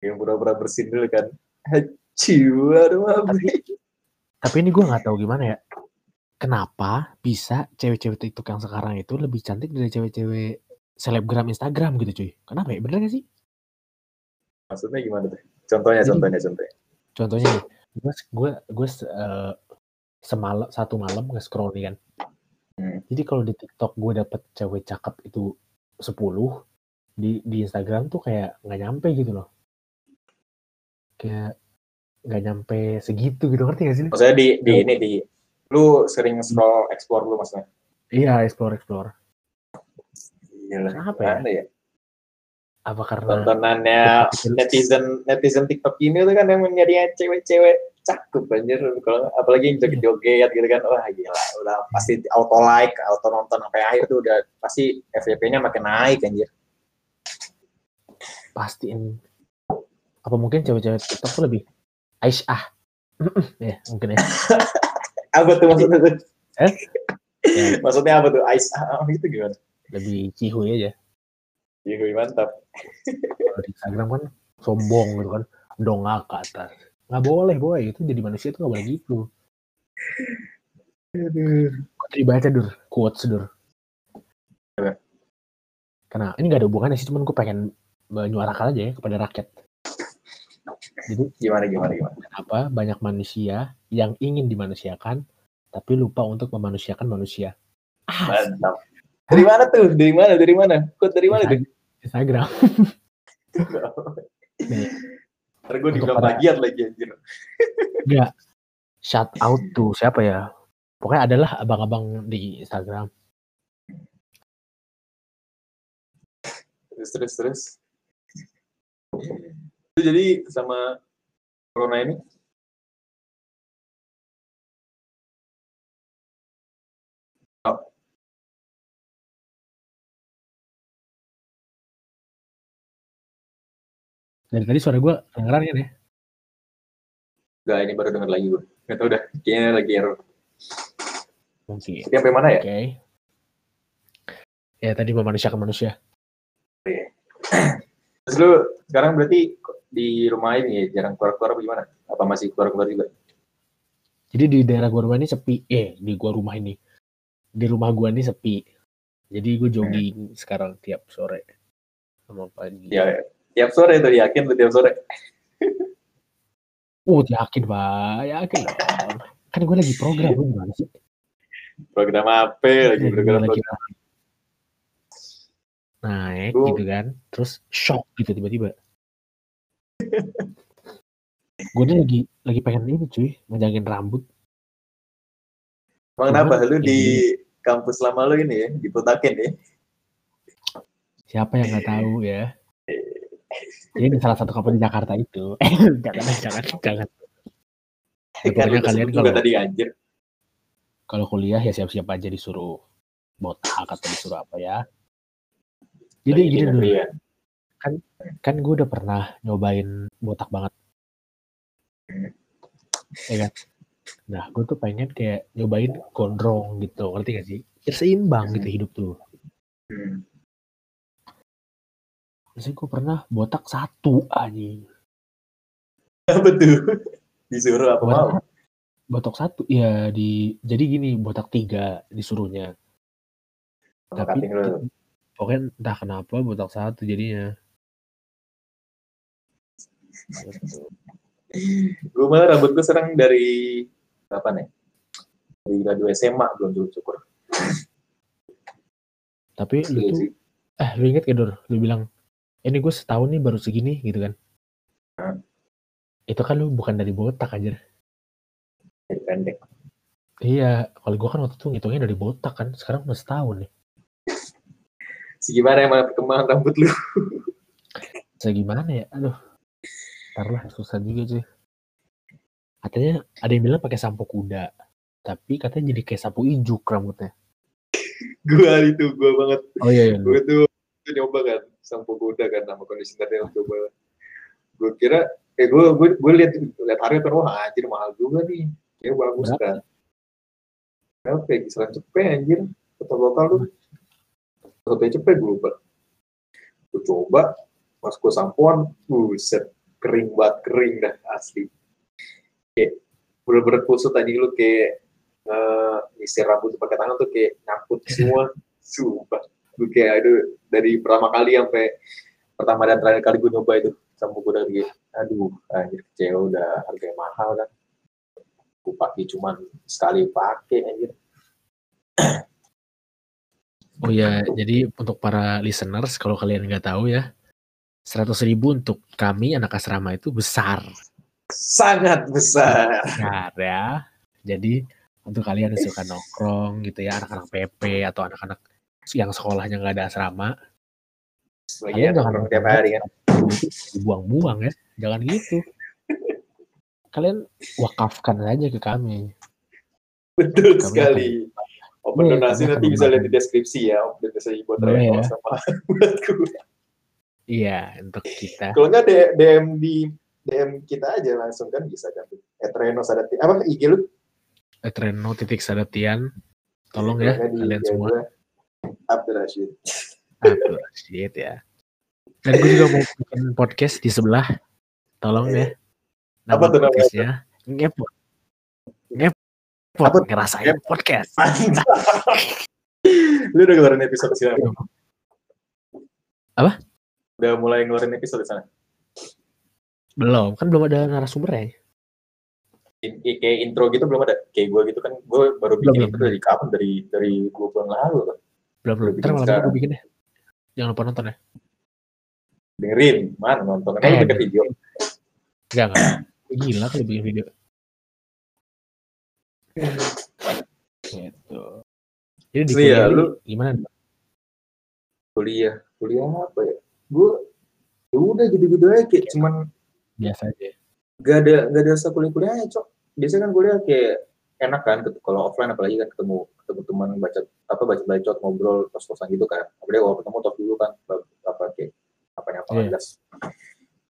Yang pura-pura bersin dulu kan. (laughs) You are my baby. Tapi ini gue nggak tahu gimana ya. Kenapa bisa cewek-cewek TikTok yang sekarang itu lebih cantik dari cewek-cewek selebgram Instagram gitu cuy? Kenapa ya? Bener gak sih? Maksudnya gimana tuh? Contohnya, Jadi- contohnya, contohnya. Contohnya nih, gue gue gue eh, semalam satu malam nge-scroll nih kan. Hmm. Jadi kalau di TikTok gue dapet cewek cakep itu 10 di di Instagram tuh kayak nggak nyampe gitu loh. Kayak nggak nyampe segitu gitu ngerti gak sih? Maksudnya di, di ini di lu sering scroll explore lu maksudnya. Iya explore explore. Kenapa ya? Ya? Apa karena tontonannya netizen netizen TikTok ini tuh kan yang nyari cewek-cewek cakep banjir kalau apalagi yang joget-joget gitu kan wah gila udah pasti auto like auto nonton sampai akhir tuh udah pasti FYP-nya makin naik anjir pastiin apa mungkin cewek-cewek TikTok tuh lebih Aish ah ya mungkin ya (laughs) apa tuh maksudnya tuh? Eh? (laughs) Ya. maksudnya apa tuh? Ice ah, itu gimana? Lebih cihuy aja. Iya mantap. Kalau di Instagram kan sombong gitu kan. Dongak ke atas. Nggak boleh boy. Itu jadi manusia tuh nggak boleh gitu. Kok tadi baca dur. Quotes dur. Apa? karena ini nggak ada hubungannya sih cuman gue pengen menyuarakan aja ya kepada rakyat jadi gimana gimana gimana? apa banyak manusia yang ingin dimanusiakan tapi lupa untuk memanusiakan manusia. Ah mantap dari mana tuh? Dari mana? Dari mana? Kok dari mana tuh? Instagram. (laughs) Nih. Ntar gue Untuk dibilang para- plagiat lagi anjir. Enggak. Shout out tuh siapa ya? Pokoknya adalah abang-abang di Instagram. terus terus terus itu jadi sama corona ini Dari tadi suara gue kedengeran kan ya? Gak, ini baru denger lagi gue. Gak tau dah, kayaknya lagi error. Mungkin. Ini sampai mana ya? Oke. Ya tadi memanusiakan manusia. (clears throat) Terus lu sekarang berarti di rumah ini ya, jarang keluar-keluar apa gimana? Apa masih keluar-keluar juga? Jadi di daerah gua rumah ini sepi. Eh, di gua rumah ini. Di rumah gua ini sepi. Jadi gue jogging sekarang tiap sore. Sama pagi. Ya, ya. tiap sore tuh yakin tuh tiap sore. Oh, yakin, Pak. Yakin dong. Kan gue lagi program, lu gimana sih? Program apa? Lagi program Lagi program. naik Gua- gitu kan terus shock gitu tiba-tiba gue nih lagi lagi pengen ini cuy ngejangin rambut Emang kenapa? Lu di kampus lama lu ini ya, diputakin ya? siapa yang nggak tahu ya ini salah satu kampus di Jakarta itu (laughs) jangan jangan jangan Ya, (laughs) pokoknya lu kalian kalau tadi anjir. kalau kuliah ya siap-siap aja disuruh botak atau disuruh apa ya jadi gini dulu ya. Kan gue udah pernah nyobain botak banget ya kan nah gue tuh pengen kayak nyobain gondrong gitu ngerti gak sih biar seimbang gitu hidup tuh Hmm. Terus gue pernah botak satu anjing Apa tuh? Disuruh apa mau? Botak, botak satu ya di jadi gini botak tiga disuruhnya. Sama Tapi pokoknya entah kenapa botak satu jadinya. Gue malah rambut gue serang dari kapan ya? Dari gradu SMA belum cukur. Tapi lu Iya tuh sih. eh lu inget gak Dor? Lu bilang ini gue setahun nih baru segini gitu kan. Hah? Itu kan lu bukan dari botak aja. Pendek. Iya, kalau gue kan waktu itu ngitungnya dari botak kan. Sekarang udah setahun nih. Segimana emang perkembangan rambut lu? Saya gimana ya? Aduh. Ntar lah, susah juga sih. Katanya ada yang bilang pakai sampo kuda. Tapi katanya jadi kayak sapu ijuk rambutnya. (laughs) gue itu gue banget. Oh iya, iya. Gue tuh, tuh nyoba kan sampo kuda kan sama kondisionernya coba. Gue kira eh gue gue gue lihat lihat harga kan wah anjir mahal juga nih. Ya bagus Berapa? kan. Berapa ya? Kisaran cepet anjir. Total lokal tuh. Total cepet gue lupa. Gue coba pas gue sampoan, buset kering banget kering dah asli. Kayak bener-bener kusut tadi lu kayak eh nyisir rambut pakai tangan tuh kayak nyangkut semua. (laughs) Sumpah. Gue kayak aduh dari pertama kali sampai pertama dan terakhir kali gue nyoba itu sampo kuda kayak aduh anjir kecewa udah harganya mahal kan. Gue pakai cuman sekali pakai anjir. Oh iya, jadi untuk para listeners, kalau kalian nggak tahu ya, 100 ribu untuk kami anak asrama itu besar. Sangat besar. Besar ya. Jadi untuk kalian yang suka nongkrong gitu ya, anak-anak PP atau anak-anak yang sekolahnya nggak ada asrama, Lagi Kalian jangan tiap hari kan. (laughs) dibuang-buang ya. Jangan gitu. Kalian wakafkan saja ke kami. Betul Kami sekali. Open donasi nanti bisa lihat di deskripsi ya. Open donasi buat Reno ya. sama (laughs) buat gue. Iya, untuk kita. Kalau nggak DM di DM kita aja langsung kan bisa kan. At Reno Sadati. Apa IG lu? Treno titik sadatian. Tolong ya, nggak di kalian semua. Abdul Rashid. Aduh, shit ya. Dan gue juga mau bikin podcast di sebelah. Tolong ya. Nama Apa tuh namanya? podcastnya? Ngepot. Ngepot. Apa? Ngerasain podcast. (laughs) lu udah ngeluarin episode sih? Apa? Udah mulai ngeluarin episode di sana. Belum, kan belum ada narasumbernya. I- i- kayak intro gitu belum ada. Kayak gue gitu kan, gue baru bikin belum. itu dari kapan? Dari dari dua bulan lalu kan. Belum, belum. Ntar malam gue bikin deh. Jangan lupa nonton ya. Dengerin, mana nonton? Emang Eh, bikin video? Enggak, enggak. Gila kalau bikin video. Gitu. Jadi di Iya, kuliah lu lu- gimana? Kuliah, kuliah apa ya? Gue ya udah gitu-gitu aja kayak cuman Biasa aja. gak ada gak ada rasa kuliah-kuliahnya cok biasanya kan kuliah kayak enak kan kalau offline apalagi kan ketemu ketemu teman baca apa baca bacot ngobrol kos kosan gitu kan apalagi kalau ketemu talk dulu kan apa kayak apa apa Iya. jelas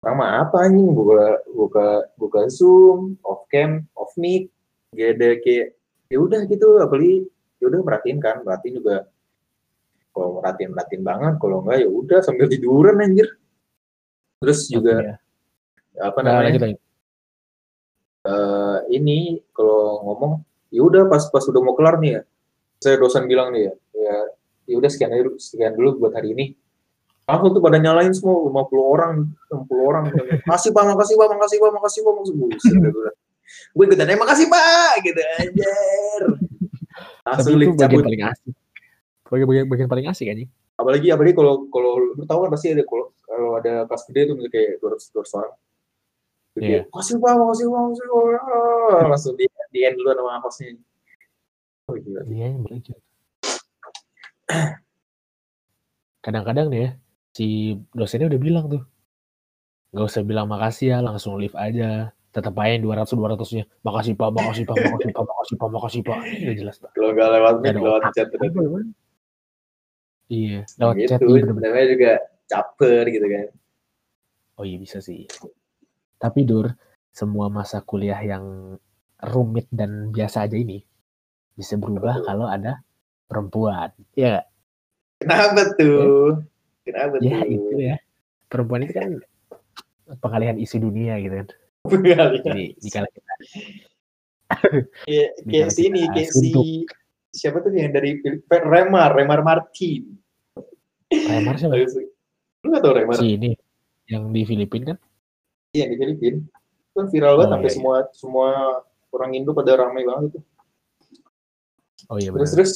mah apa anjing buka buka buka zoom off cam off mic gak ada kayak ya udah gitu apalagi ya udah merhatiin kan merhatiin juga kalau merhatiin merhatiin banget kalau enggak ya udah sambil tiduran anjir. Terus juga Iya. apa Nah, namanya? lanjut lagi. eh, ini kalau ngomong ya udah pas pas udah mau kelar nih ya. Saya dosen bilang nih ya ya ya udah sekian dulu sekian dulu buat hari ini. Langsung tuh pada nyalain semua 50 orang 60 orang. Makasih pak makasih pak makasih pak makasih pak makasih. Dah gue ikutan eh makasih pak gitu anjir. Tapi langsung itu lift bagian cabut. paling asik. Bagian, bagian, bagian paling asik anjing. apalagi apalagi kalau kalau lu tahu kan pasti ada kalau kalau ada kelas gede misalnya kayak 200 200 orang Terus Iya. dia, makasih pak makasih pak makasih pak Ah, langsung di di end dulu sama hostnya oh gila Iya, yang belajar. Kadang-kadang nih ya, si dosennya udah bilang tuh, nggak usah bilang makasih ya, langsung leave aja. Tetap aja yang 200-200-nya. Makasih pak, makasih pak, makasih pak, makasih pak, makasih pak. Udah jelas pak. kalau nggak lewat lewat chat? Iya, lewat gitu chat. Iya, namanya juga caper gitu kan Oh iya bisa sih. Tapi Dur, semua masa kuliah yang rumit dan biasa aja ini bisa berubah Betul. kalau ada perempuan. Iya nggak? kenapa tuh kenapa Ya tuh itu ya. Perempuan itu kan pengalihan isu dunia gitu kan. Pengalihan. Jadi jika kita (laughs) Kayak kayak Bicara si ini, kita kayak si. Siapa tuh yang dari? Remar, Remar Martin. Remar siapa? Lu gak tau Remar? Si ini yang di Filipina kan? Iya di Filipina. Itu kan viral banget Oh, sampai iya, iya. semua semua orang Indo pada ramai banget itu. Oh iya Terus benar. terus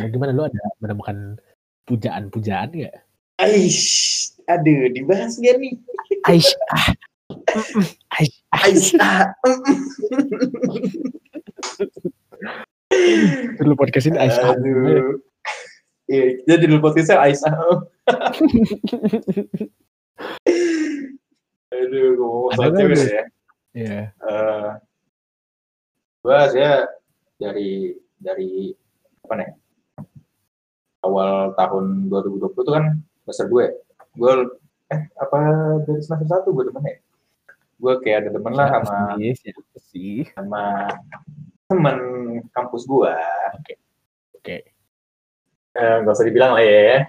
lu gimana lu ada menemukan pujaan-pujaan gak? Aish, aduh dibahas gak nih? Aish, ah, (laughs) mm-mm, Aish, ah. Dulu podcast ini Aish, ah. aduh. Iya, jadi dulu podcastnya Aish, ah. Aduh, ngomong soal cewek ya. Iya. Eh, gua saya dari dari apa nih? Awal tahun 2020 itu kan semester gue. Gue eh apa dari semester satu gue demen ya? Gue kayak ada demen lah sama Siapa sih? Siapa sih? sama temen kampus gua. Oke. Eh, nggak usah dibilang lah ya.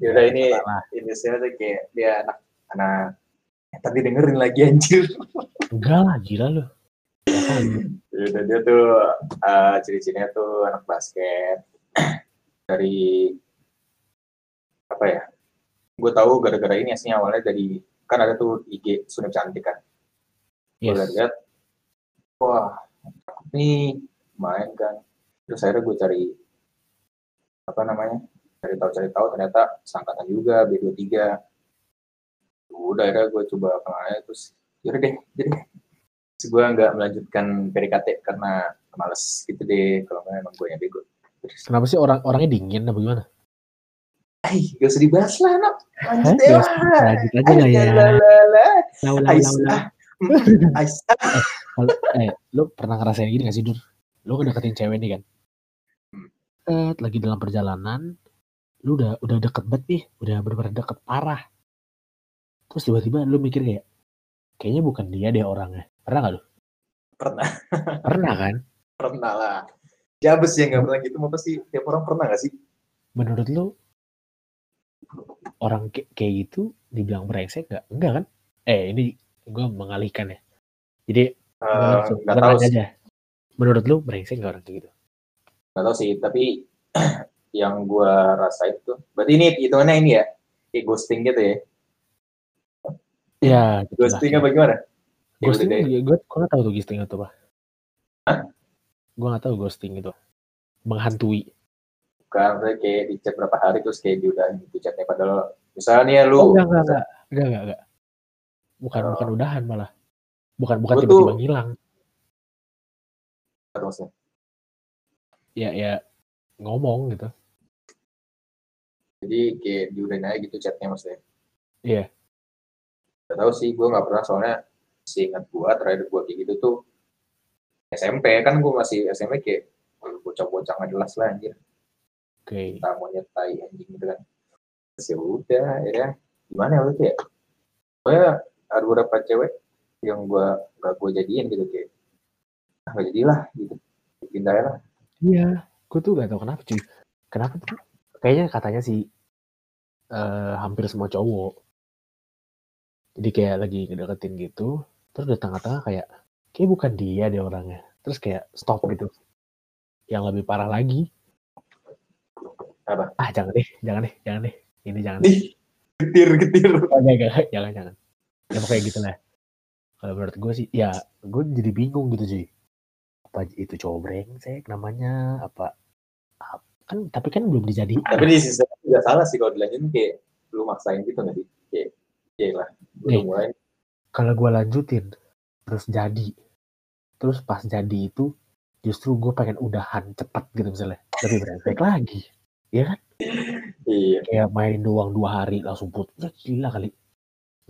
Yaudah ini Salah. ini saya tuh kayak dia anak anak tadi dengerin lagi anjir. Enggak lah, gila lu. (laughs) Yaudah dia tuh eh, ciri-cirinya tuh anak basket dari apa ya? Gue tahu gara-gara ini aslinya awalnya dari kan ada tuh IG Sunep Cantik kan. Gue Yes. lihat, wah nih main kan. Terus akhirnya gue cari apa namanya? Cari tahu cari tahu ternyata sangkatan juga B23. Udah akhirnya gue coba kenalnya terus yaudah deh, jadi. Terus gue nggak melanjutkan PDKT karena males gitu deh kalau nggak emang gue yang bego. Terus, Kenapa sih orang orangnya dingin apa gimana? Ay, gak usah dibahas lah, nak. Lanjut deh, lanjut aja lah ya. Ay, la, la, (laughs) Kalau- eh, lu pernah ngerasain gini gak sih, Dur? Lu ngedeketin cewek nih kan? Eh, lagi dalam perjalanan, lu udah udah deket banget nih, udah bener-bener deket parah. Terus tiba-tiba lu mikir kayak, kayaknya bukan dia deh orangnya. Pernah gak lu? Pernah, (laughs) Pernah kan? pernah lah. Jabes yang nggak pernah gitu, apa sih? Tiap orang pernah gak sih? Menurut lu, orang kayak kayak gitu dibilang brengsek gak? Enggak kan? Eh, ini gue mengalihkan ya. Jadi, Eh, langsung nggak gua tahu aja. Menurut lu brengsek gak orang kayak gitu? nggak tahu sih. Tapi (clears throat) yang gua rasain tuh, berarti ini hitungannya ini ya, kayak ghosting gitu ya. Ya, gitu lah. Ghosting apa gimana? Ya, ghosting deh. gue gue gak tahu tuh ghosting itu apa Hah? gue gak tahu ghosting itu menghantui Bukan, kayak di chat berapa hari terus kayak diudahin gitu chatnya padahal misalnya ya lu oh enggak enggak enggak enggak enggak, enggak. Bukan Oh. bukan udahan malah bukan bukan tiba-tiba ngilang ya ya ngomong gitu Jadi kayak diudahin aja gitu chatnya maksudnya. Iya. Gak tahu sih, gue nggak pernah soalnya seingat gue terakhir gue kayak gitu tuh SMP kan gue masih SMP kayak "Wah, bocah-bocah nggak jelas lah anjir. oke Kita monyet tai anjing gitu kan. Terus ya udah ya gimana waktu itu ya? Pokoknya ada beberapa cewek yang gue gak gue jadiin gitu kayak ah gak jadilah gitu. Pindah lah. iya gue tuh gak tahu kenapa cuy kenapa tuh kayaknya katanya sih eh, hampir semua cowok jadi kayak lagi ngedeketin gitu terus di tengah-tengah kayak kayak bukan dia deh orangnya terus kayak stop gitu yang lebih parah lagi Apa? ah jangan deh jangan deh jangan deh ini jangan deh Nih, getir-getir. Oh, enggak, enggak, jangan jangan ya pokoknya gitu lah kalau menurut gue sih ya gue jadi bingung gitu sih apa itu cowok brengsek namanya apa ap- kan tapi kan belum dijadiin Tapi di sisi juga salah sih kalau dilanjutin kayak lu maksain gitu nggak sih? Kayak, kayak lah. Nih. mulai kalau gue lanjutin terus jadi terus pas jadi itu justru gue pengen udahan cepat gitu misalnya lebih brengsek lagi iya. kayak main doang dua hari langsung putus ya gila kali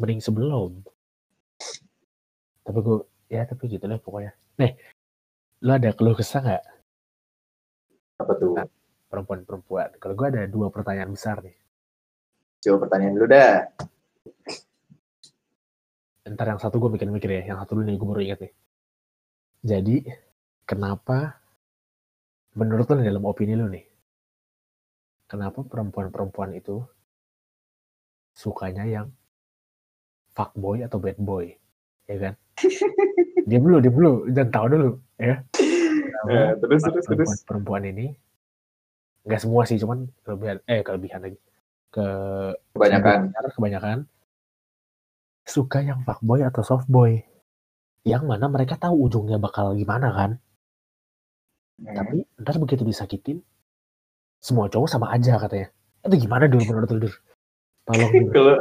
mending sebelum. Tapi gue ya tapi gitu lah pokoknya. Nih lu ada keluh kesah nggak? Apa tuh? perempuan-perempuan kalau gue ada dua pertanyaan besar nih. Coba pertanyaan dulu dah. ntar yang satu gue mikir-mikir ya yang satu dulu nih gue baru ingat nih. Jadi kenapa menurut lo dalam opini lo nih kenapa perempuan-perempuan itu sukanya yang fuckboy atau bad boy ya kan (laughs) dia dulu, dia dulu, jangan tahu dulu ya. Eh, terus terus terus. perempuan, perempuan ini nggak semua sih, cuman kelebihan eh kelebihan lagi ke Kebanyakan. kebanyakan, kebanyakan suka yang fuckboy atau softboy. Yang mana mereka tahu ujungnya bakal gimana kan. Hmm. Tapi ntar begitu disakitin, semua cowok sama aja katanya. Itu gimana dulu menurut lu? Tolong. (laughs) Kalau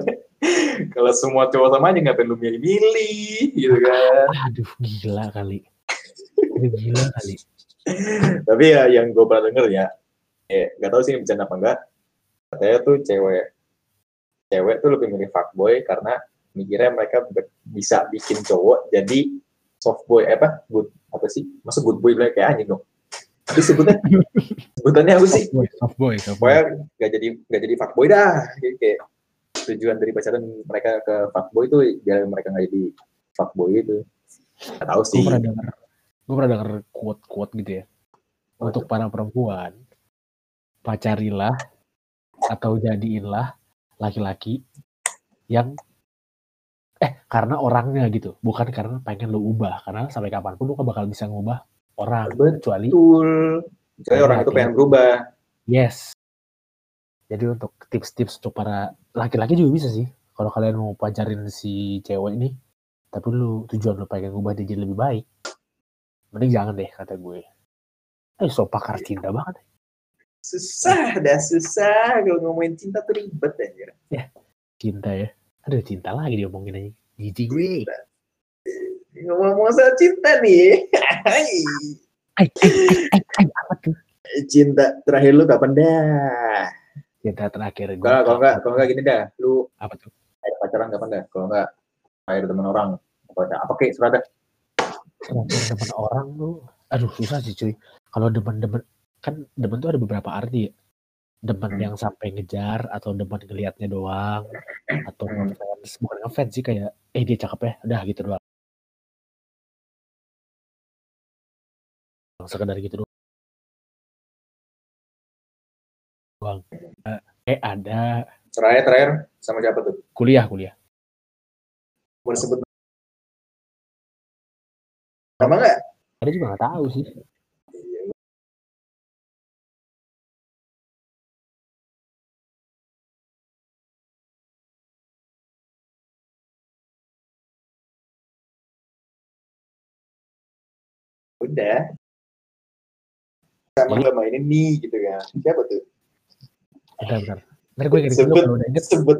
(laughs) kalau semua cowok sama aja ngapain lu milih-milih gitu kan. Aduh gila kali. Aduh, gila kali. Tapi ya yang gue pernah denger ya, eh nggak tahu sih ini bercanda apa enggak. Katanya tuh cewek cewek tuh lebih milih fuckboy karena mikirnya mereka bisa bikin cowok jadi soft boy eh, apa good apa sih masa good boy bilang kayak anjing dong itu sebutnya (laughs) sebutannya apa sih Softboy, softboy, softboy. pokoknya nggak jadi nggak jadi fuckboy dah Jadi kayak tujuan dari pacaran mereka ke fuckboy itu biar mereka nggak jadi fuckboy itu nggak tahu Gue sih pernah dengar, gue pernah dengar quote-quote gitu ya. Untuk para perempuan, pacarilah atau jadiinlah laki-laki yang eh karena orangnya gitu, bukan karena pengen lu ubah. Karena sampai kapan pun lu gak bakal bisa ngubah orang kecuali betul Kecuali orang itu pengen berubah yes. Jadi untuk tips-tips untuk para laki-laki juga bisa sih. Kalau kalian mau pacarin si cewek ini, tapi lu tujuan lu pengen ngubah dia jadi lebih baik, mending jangan deh kata gue. Eh, so pakar cinta banget. susah dah susah kalau ngomongin cinta tuh ribet aja Cinta ya. Aduh, cinta lagi diomongin aja. Jijik gue. ngomong soal cinta nih. Ay, ay, ay, ay, ay, apa tuh? cinta terakhir lu kapan dah Cinta terakhir gue. kalau kalau nggak kalau nggak gini dah lu Apa tuh? akhir pacaran kapan dah kalau nggak akhir teman orang apa dah apa kek surat dah demen orang tuh. Aduh, susah sih cuy. Kalau demen-demen, kan demen tuh ada beberapa arti ya. Demen Hmm. yang sampai ngejar, atau demen ngeliatnya doang, atau Hmm. ngefans. Bukan ngefans sih, kayak, eh dia cakep ya, udah gitu doang. Sekedar gitu doang. Eh, eh ada terakhir terakhir sama siapa tuh? Kuliah kuliah. mau disebut nama nggak? Ada juga nggak tahu sih. udah. Sama Jadi- lama ini nih gitu kan. Siapa tuh Bentar, bentar. Ntar gue inget dulu sebut kalau udah inget. sebut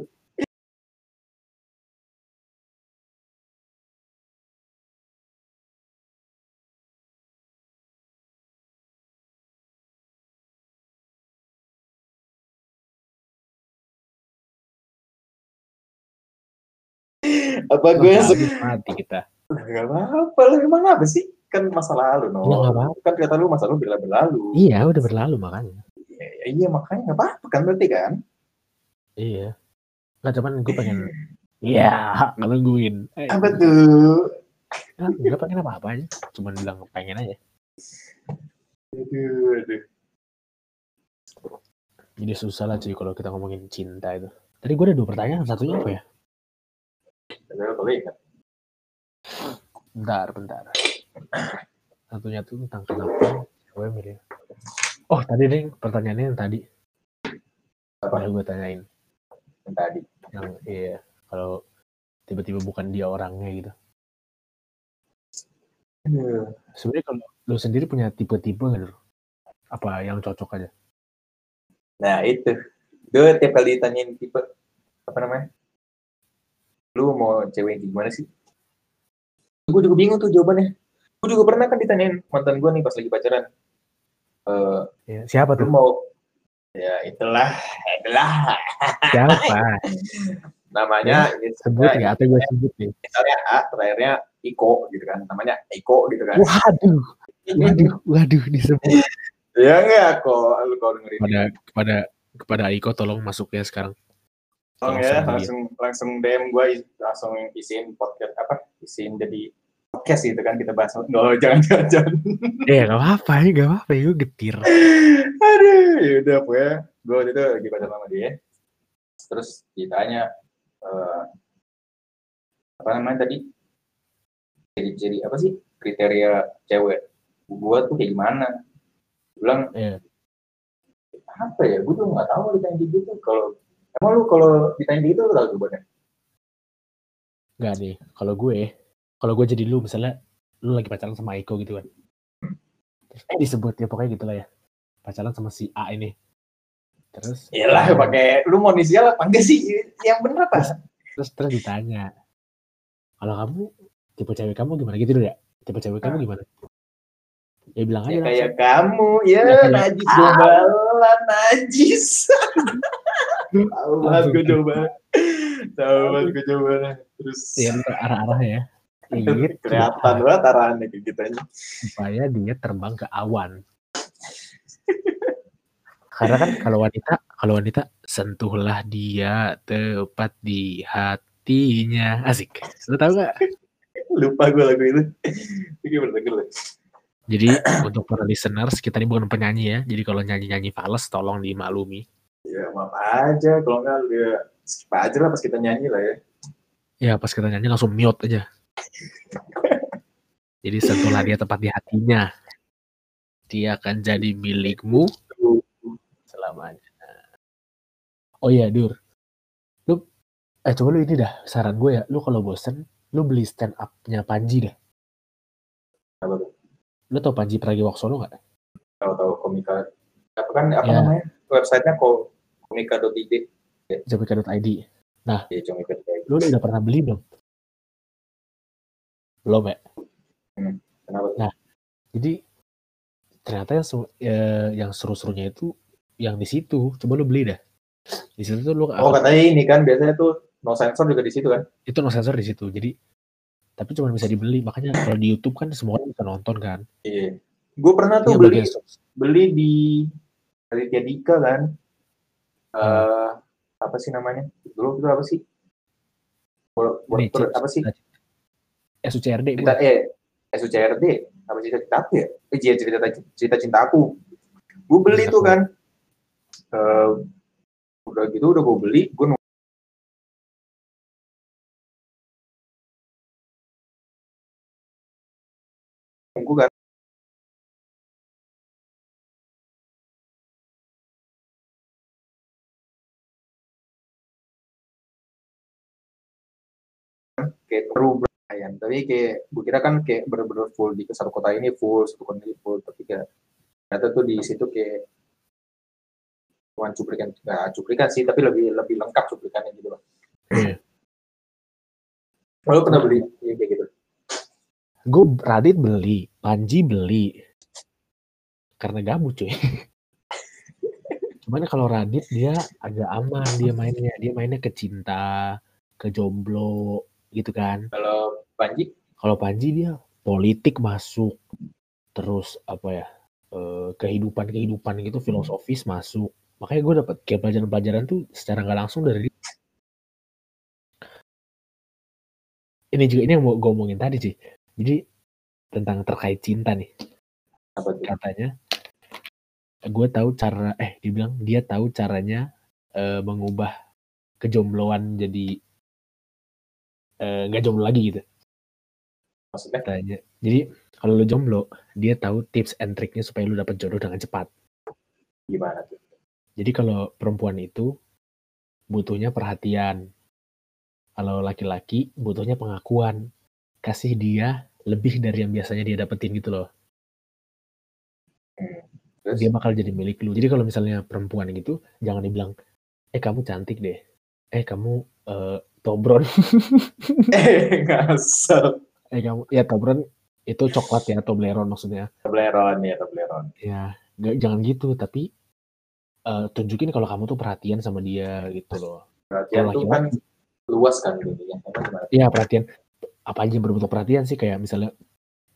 apa gue yang mati kita. Gak apa-apa lah, emang apa sih? Kan masa lalu, no. Ya, nggak apa-apa. Kan kata lu masa lalu bila berlalu. Iya, udah berlalu makanya. Iya, iya, makanya gak apa-apa kan berarti kan? Iya. Nggak cuman gue pengen Iya, ngelungguin. Eh, Apa tuh? Nggak pengen apa-apa aja. Cuman bilang pengen aja. Aduh, aduh. Jadi susah lah cuy kalau kita ngomongin cinta itu. Tadi gue ada dua pertanyaan. Satunya apa ya? Bentar, bentar. Satunya tuh tentang kenapa cewek milih. Oh, tadi nih pertanyaannya yang tadi. Apa? Udah gue tanyain. Yang tadi. Yang iya, kalau tiba-tiba bukan dia orangnya gitu. Aduh. Sebenarnya kalau lu sendiri punya tipe-tipe nggak Dur? Apa yang cocok aja? Nah, itu. Gue tiap kali ditanyain tipe, apa namanya? Lu mau cewek yang gimana sih? Gue juga bingung tuh jawabannya. Gue juga pernah kan ditanyain mantan gue nih pas lagi pacaran. Eh, Ya, siapa tuh? mau ya itulah itulah Siapa? (laughs) namanya Sebut ya, atau gue sebut nih. misalnya A terakhirnya Iko gitu kan namanya Iko gitu kan Waduh, waduh, waduh disebut. ya enggak kok lu kalau dengerin Kepada kepada kepada Aiko tolong masuk ya sekarang. langsung ya langsung dia. langsung langsung DM gue langsung isiin podcast apa isiin jadi podcast gitu kan kita bahas. Nggak (laughs) jangan jangan jangan. Eh, gak apa-apa ya, gak apa-apa ya, gue getir. aduh yaudah pokoknya gue waktu itu lagi pacaran sama dia. Terus ditanya eh, apa namanya tadi? Jadi jadi apa sih kriteria cewek? Gue tuh kayak gimana? Bilang Iya. apa ya? Gue tuh nggak tahu ditanya gitu. Kalau emang lu kalau ditanya gitu lu tahu jawabannya? Enggak nih, kalau gue, kalau gue jadi lu misalnya lu lagi pacaran sama Iko gitu kan. Terus eh, disebut ya pokoknya gitu lah ya. Pacaran sama si A ini. Terus Iyalah pakai lu mau inisial apa enggak sih yang bener apa terus terus ditanya. Kalau kamu tipe cewek kamu gimana gitu dulu ya? Tipe cewek kamu gimana? Ya bilang aja ya langsung. kayak kamu ya Ya, kayak- najis Ah. najis (laughs) tahu banget Langsung. gue coba tahu banget gue coba terus ya arah-arah ya. Gitu. kelihatan banget arahannya kayak gitu aja supaya dia terbang ke awan. Karena kan kalau wanita, kalau wanita sentuhlah dia tepat di hatinya. Asik. Lu tahu gak? lupa gue lagu itu Jadi untuk para listeners, kita ini bukan penyanyi ya. Jadi kalau nyanyi-nyanyi fals, tolong dimaklumi. ya maaf aja kalau nggak ya skip aja lah pas kita nyanyi lah ya Ya pas kita nyanyi langsung mute aja. Jadi sentuhlah dia tepat di hatinya. Dia akan jadi milikmu selamanya. Oh iya, Dur. Lu, eh coba lu ini dah, saran gue ya. Lu kalau bosen, lu beli stand up-nya Panji dah. apa tuh Lu tau Panji Pragiwaksono gak? tahu-tahu komika apa kan apa Ya. namanya websitenya ko komika.id Jamaica.id. ya komika Lu udah pernah beli belum? Belum ya? kenapa Nah, Jadi ternyata yang ya, yang seru-serunya itu yang di situ. Coba lu beli dah. Di situ tuh lu oh katanya ini kan biasanya tuh no sensor juga di situ kan itu no sensor di situ. Jadi tapi cuma bisa dibeli. Makanya kalau di YouTube kan semua orang bisa nonton kan. iya gue pernah tuh Iya, beli bagian- beli di Raditya Dika kan Hmm. eh apa sih namanya dulu itu apa sih Wor- Ini, Wor- Cik. apa sih SUCRD cerita bukan? eh SUCRD apa cerita cinta aku ya? Eh cerita cerita cerita cintaku gue beli Cintaku. tuh kan. Eh, udah gitu udah gue beli gue nunggu kan. Kayak baru ayam tapi kayak gue kira kan kayak bener-bener full di satu kota ini full satu kota ini full tapi kayak ternyata tuh di situ kayak cuma cuplikan nggak cuplikan sih tapi lebih lebih lengkap cuplikannya gitu loh Iya. Lo pernah beli ya, kayak gitu Gue Radit beli, Panji beli. Karena gabut cuy. (laughs) Cuman kalau Radit dia agak aman dia mainnya. Dia mainnya ke cinta, ke jomblo gitu kan. kalau Panji Kalau Panji dia politik masuk. Terus apa ya? eh, kehidupan-kehidupan gitu filosofis masuk. Makanya gue dapet kayak pelajaran-pelajaran tuh secara nggak langsung dari. Ini juga ini yang mau gue omongin tadi sih. Jadi tentang terkait cinta nih. apa tuh katanya gue tahu cara eh dibilang dia tahu caranya eh, mengubah kejombloan jadi eh, nggak jomblo lagi gitu maksudnya? Katanya jadi kalau lu jomblo dia tahu tips and triknya supaya lu dapet jodoh dengan cepat. Gimana tuh? Jadi kalau perempuan itu butuhnya perhatian. Kalau laki-laki butuhnya pengakuan. Kasih dia lebih dari yang biasanya dia dapetin gitu loh. Hmm. terus? Dia bakal jadi milik lu. Jadi kalau misalnya perempuan gitu, jangan dibilang, eh kamu cantik deh, eh kamu eh, tobron, (laughs) eh ngasal eh kamu, ya tobron itu coklat ya, Toblerone maksudnya. Toblerone ya Toblerone Ya, nggak jangan gitu, tapi eh, tunjukin kalau kamu tuh perhatian sama dia gitu loh. perhatian tuh kan luas kan gimana ya perhatian, apa aja yang berbentuk perhatian sih kayak misalnya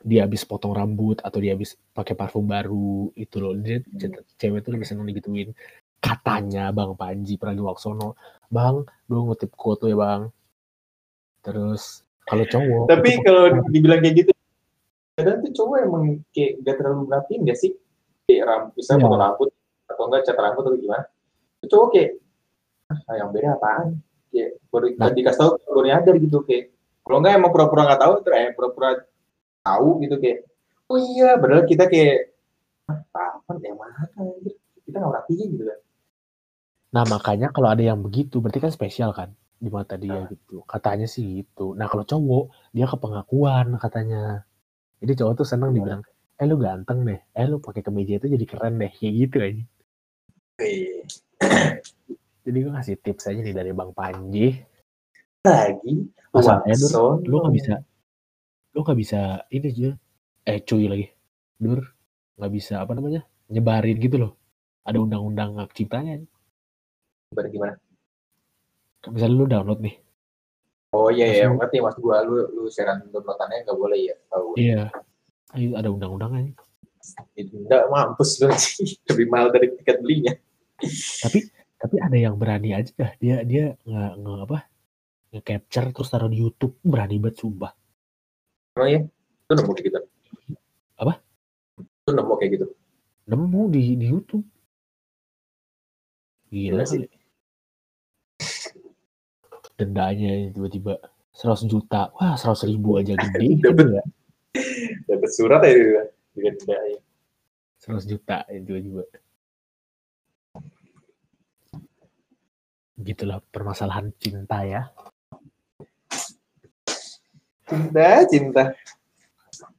dia habis potong rambut atau dia habis pakai parfum baru itu loh dia Hmm. cewek tuh lebih seneng digituin katanya bang Panji Pragiwaksono bang gue ngutip quote tuh ya bang terus kalau cowok. Tapi itu- kalau dibilang kayak gitu kadang tuh cowok emang kayak gak terlalu merhatiin gak sih? Kayak rambut bisa potong rambut atau enggak cat rambut atau gimana? Tuh cowok kayak ah yang beda apaan? Kayak baru Nah. dikasih tahu baru nyadar gitu kayak Kalau nggak emang pura-pura nggak tahu, terus eh pura-pura tahu gitu kayak, oh iya, padahal kita kayak, "Ah, apa yang mana? Kita nggak perhatiin gitu kan. Nah makanya kalau ada yang begitu berarti kan spesial kan di mata dia Nah. gitu. Katanya sih gitu. Nah kalau cowok dia ke pengakuan katanya. Jadi cowok tuh seneng Gimana? dibilang, eh lu ganteng deh, eh lu pakai kemeja itu jadi keren deh, kayak gitu aja. Wih, Jadi gue kasih tips aja nih dari Bang Panji. lagi, Masalahnya Dur, Watson. lu nggak bisa, lu nggak bisa ini aja, eh cuy lagi, Dur nggak bisa apa namanya nyebarin gitu loh. Ada undang-undang hak ciptanya. Gimana, gimana? Misalnya lu download nih, Oh iya iya, ngerti mas gua lu lu sharean downloadannya nggak boleh ya? Tahu. iya, Ayo, ada undang-undangnya. Enggak mampus lu sih, (laughs) lebih mahal dari tiket belinya. tapi tapi ada yang berani aja dah dia dia nggak nge apa nge capture terus taruh di YouTube berani banget sumpah Oh iya, lu nemu kayak gitu? Apa? Lu nemu kayak gitu? nemu di di YouTube gila Gila sih. Dendanya tiba-tiba 100 juta wah 100 ribu aja gede (laughs) gitu Dapet. ya Dapat surat ya tidak ya. 100 juta ya tiba-tiba gitulah permasalahan cinta ya Cinta, cinta,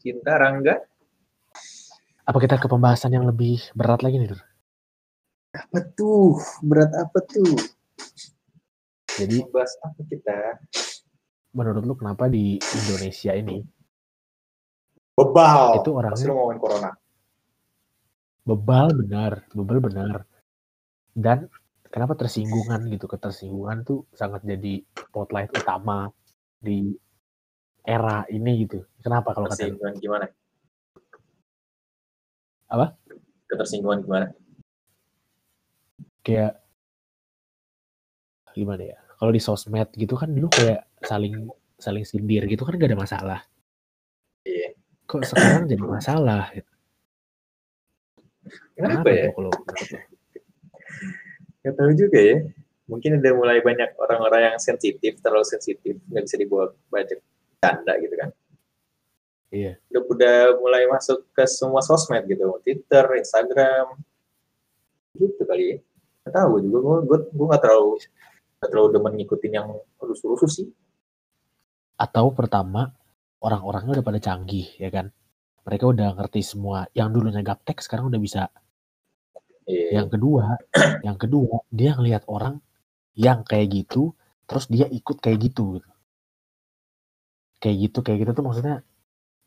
cinta Rangga. apa kita ke pembahasan yang lebih berat lagi nih Dur? Apa tuh? Berat apa tuh? Jadi Bahas apa kita? menurut lu kenapa di Indonesia ini Bebal. itu orangnya Pasti lu ngomongin corona. bebal benar, bebal benar. Dan kenapa tersinggungan gitu? Ketersinggungan tuh sangat jadi spotlight utama di era ini gitu. Kenapa kalau kata lu? Ketersinggungan gimana? Apa? Ketersinggungan gimana? Kayak gimana ya? Kalau di sosmed gitu kan dulu kayak saling saling sindir gitu kan gak ada masalah. Iya. Kok sekarang jadi masalah? gitu? Kenapa ya? tuh kalau? Gak tahu juga ya. Mungkin udah mulai banyak orang-orang yang sensitif, terlalu sensitif, nggak bisa dibawa banyak tanda gitu kan. Iya. Udah, udah mulai masuk ke semua sosmed gitu, Twitter, Instagram, gitu kali ya. Gak tahu juga, gue gue gue nggak terlalu nggak terlalu demen ngikutin yang rusuh-rusuh sih. Atau pertama orang-orangnya udah pada canggih ya kan? Mereka udah ngerti semua. Yang dulunya gaptek sekarang udah bisa Iya. Yang kedua, (clears throat) yang kedua dia ngelihat orang yang kayak gitu, terus dia ikut kayak gitu. gitu. Kayak gitu, kayak gitu tuh maksudnya,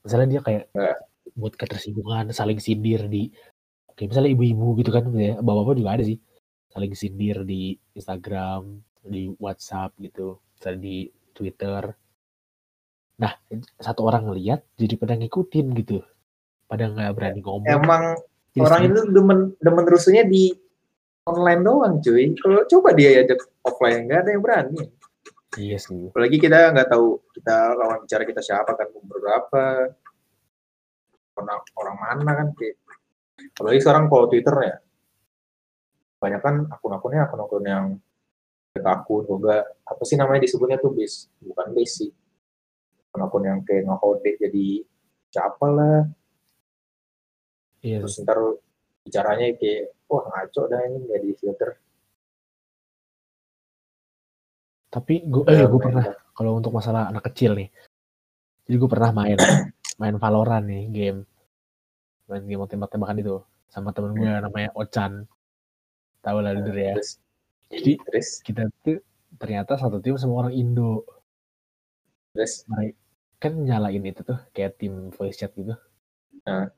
misalnya dia kayak Ya. buat ketersinggungan, saling sindir di, kayak misalnya ibu-ibu gitu kan, gitu ya, bapak-bapak juga ada sih, saling sindir di Instagram, di WhatsApp gitu, misalnya di Twitter. Nah, satu orang ngeliat, jadi pada ngikutin gitu, pada nggak berani ngomong. Emang Jadi orang sering- itu demen demen rusuhnya di online doang cuy. Kalau coba dia ajak offline nggak ada yang berani. Iya sih. Apalagi kita nggak tahu kita lawan bicara kita siapa kan berapa, orang orang mana kan kayak. Apalagi sekarang kalau Twitter ya, banyak kan akun-akunnya akun-akun yang akun juga apa sih namanya disebutnya tuh base bukan base sih akun-akun yang kayak ngehode jadi siapa lah Iya terus ntar bicaranya kayak wah ngaco dah ini nggak di filter Tapi gue, eh gue pernah kalau untuk masalah anak kecil nih. Jadi gue pernah main (coughs) main Valorant nih game. Main game tembak-tembakan itu sama temen gue namanya Ochan. Tahu lah dulu ya. terus Jadi- terus Kita tuh ternyata satu tim sama orang Indo. terus Mereka kan nyalain itu tuh kayak tim voice chat gitu. Nah.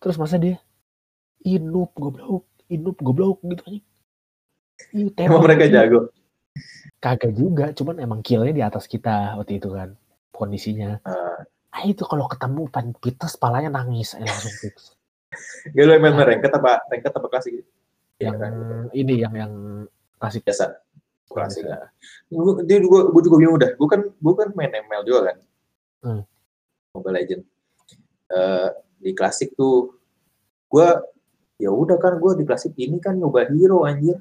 Terus masa dia inup goblok, inup goblok gitu aja. Ih, emang mereka aja. jago Kagak juga, cuman emang killnya di atas kita waktu itu kan kondisinya. Ah. Ah itu kalau ketemu pan pites palanya nangis eh, langsung fix. gak lo main ranked apa ranked apa klasik gitu yang kan ini yang yang klasik biasa. Klasik biasa. gue dia juga gue juga bingung udah gue kan gue kan main ML juga kan? Hmm. Mobile Legend Eh, di klasik tuh gue ya udah kan gue di klasik ini kan nyoba hero anjir.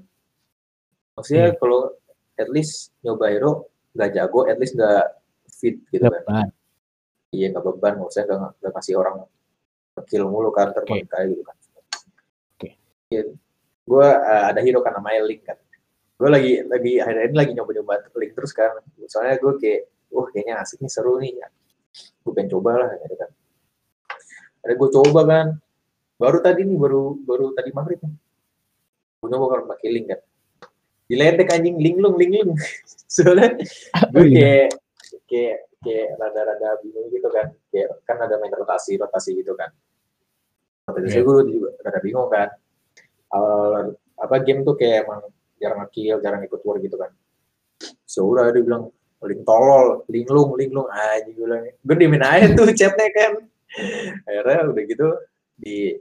Maksudnya Iya. kalau at least nyoba hero nggak jago at least nggak fit gitu kan. iya nggak beban. Maksudnya nggak nggak masih orang kecil mulu kan terpakai kayak gitu kan. Oke. Iya. gue uh, ada hero kan namanya Link kan gue lagi lagi hari ini lagi nyoba nyoba Link terus kan. Soalnya gue kayak wah kayaknya asik nih seru nih. Gue pengen coba lah gitu kan. Ada gue coba kan baru tadi nih baru baru tadi maghrib nih. Gue nyoba kalau pakai Link kan. Diledek anjing. Linglung linglung. (laughs) Soalnya gue Oh, iya. kayak kayak kayak rada-rada bingung gitu kan. Kayak kan ada main rotasi rotasi gitu kan. Rotasi Iya. gue juga rada bingung kan. Awal apa game tuh kayak emang jarang ngekill jarang ikut war gitu kan. So udah dia bilang link tolol linglung linglung. Aja gue bilang gue diemin aja tuh chatnya kan akhirnya udah gitu di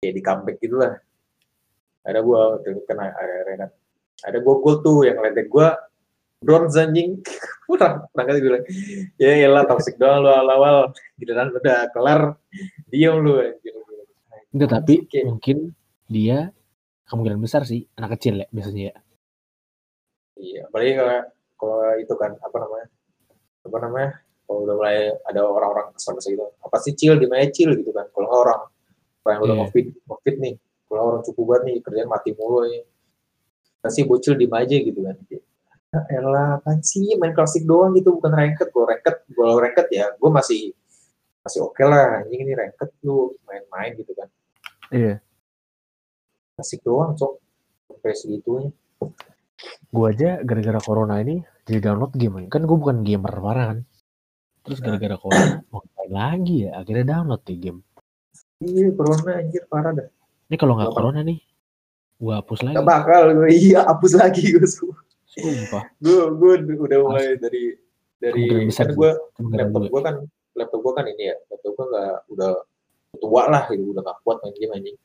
kayak di comeback gitu lah. Ada gue kena akhirnya kan ada gue cool tuh yang ledek gue bronze anjing (laughs) kurang gue bilang. Ya elah toxic doang lu awal-awal. Giliran udah kelar diem lu Enggak, tapi Oke. mungkin dia kemungkinan besar sih anak kecil ya biasanya ya. iya apalagi kalau kalau itu kan apa namanya apa namanya kalau udah mulai ada orang-orang kesel kesel gitu apa sih chill di mana chill gitu kan kalau orang orang yang udah Iya. covid covid nih kalau orang cukup banget nih kerjaan mati mulu nih pasti bocil di aja gitu kan (laughs) ya elah apaan sih main klasik doang gitu bukan ranked kalau ranked kalau ranked ya gue masih masih oke lah anjing ini ranked lu main-main gitu kan Iya. Klasik doang cok sampai segitunya Gue aja gara-gara corona ini jadi download game. Kan gue bukan gamer parah kan. Terus gara-gara corona (coughs) mau ngapain lagi ya? Akhirnya download nih game. iya corona anjir parah dah Ini kalau nggak corona nih, gue hapus lagi. gak bakal gue (laughs) iya hapus lagi gue Sumpah. gue gue udah mulai dari dari besar kan gue laptop gue. gue kan laptop gue kan ini ya laptop gue nggak udah tua lah gitu udah gak kuat main game anjing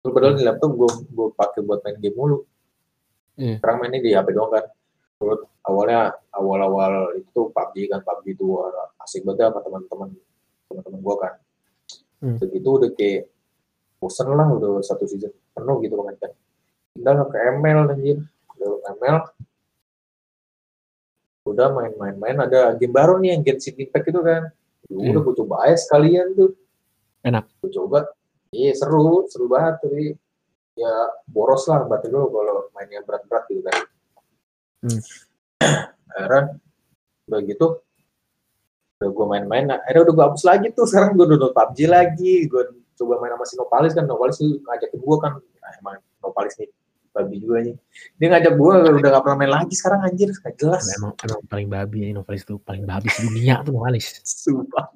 Terus padahal di laptop gue gue pakai buat main game mulu. Iya. sekarang mainnya di HP doang kan. Terus awalnya awal-awal itu PUBG kan PUBG itu asik banget sama teman-teman teman-teman gue kan. Hmm. begitu udah kayak bosen lah udah satu season penuh gitu kan kan pindah ke ML anjir udah ML udah main-main-main ada game baru nih yang Genshin Impact itu kan. Iya. udah gue coba aja sekalian tuh. Enak. gue coba iya seru seru banget tapi ya boros lah berarti dulu kalau mainnya berat-berat gitu kan Hmm. akhirnya udah gitu udah gue main-main nah, akhirnya udah gue hapus lagi tuh sekarang gue download PUBG lagi gue coba main sama si Nopalis kan Nopalis tuh ngajakin gue kan nah, emang Nopalis nih babi juga nih dia ngajak gue udah gak pernah main lagi sekarang anjir gak jelas Emang, emang paling babi ini novelis itu paling babi sedunia tuh novelis. Sumpah.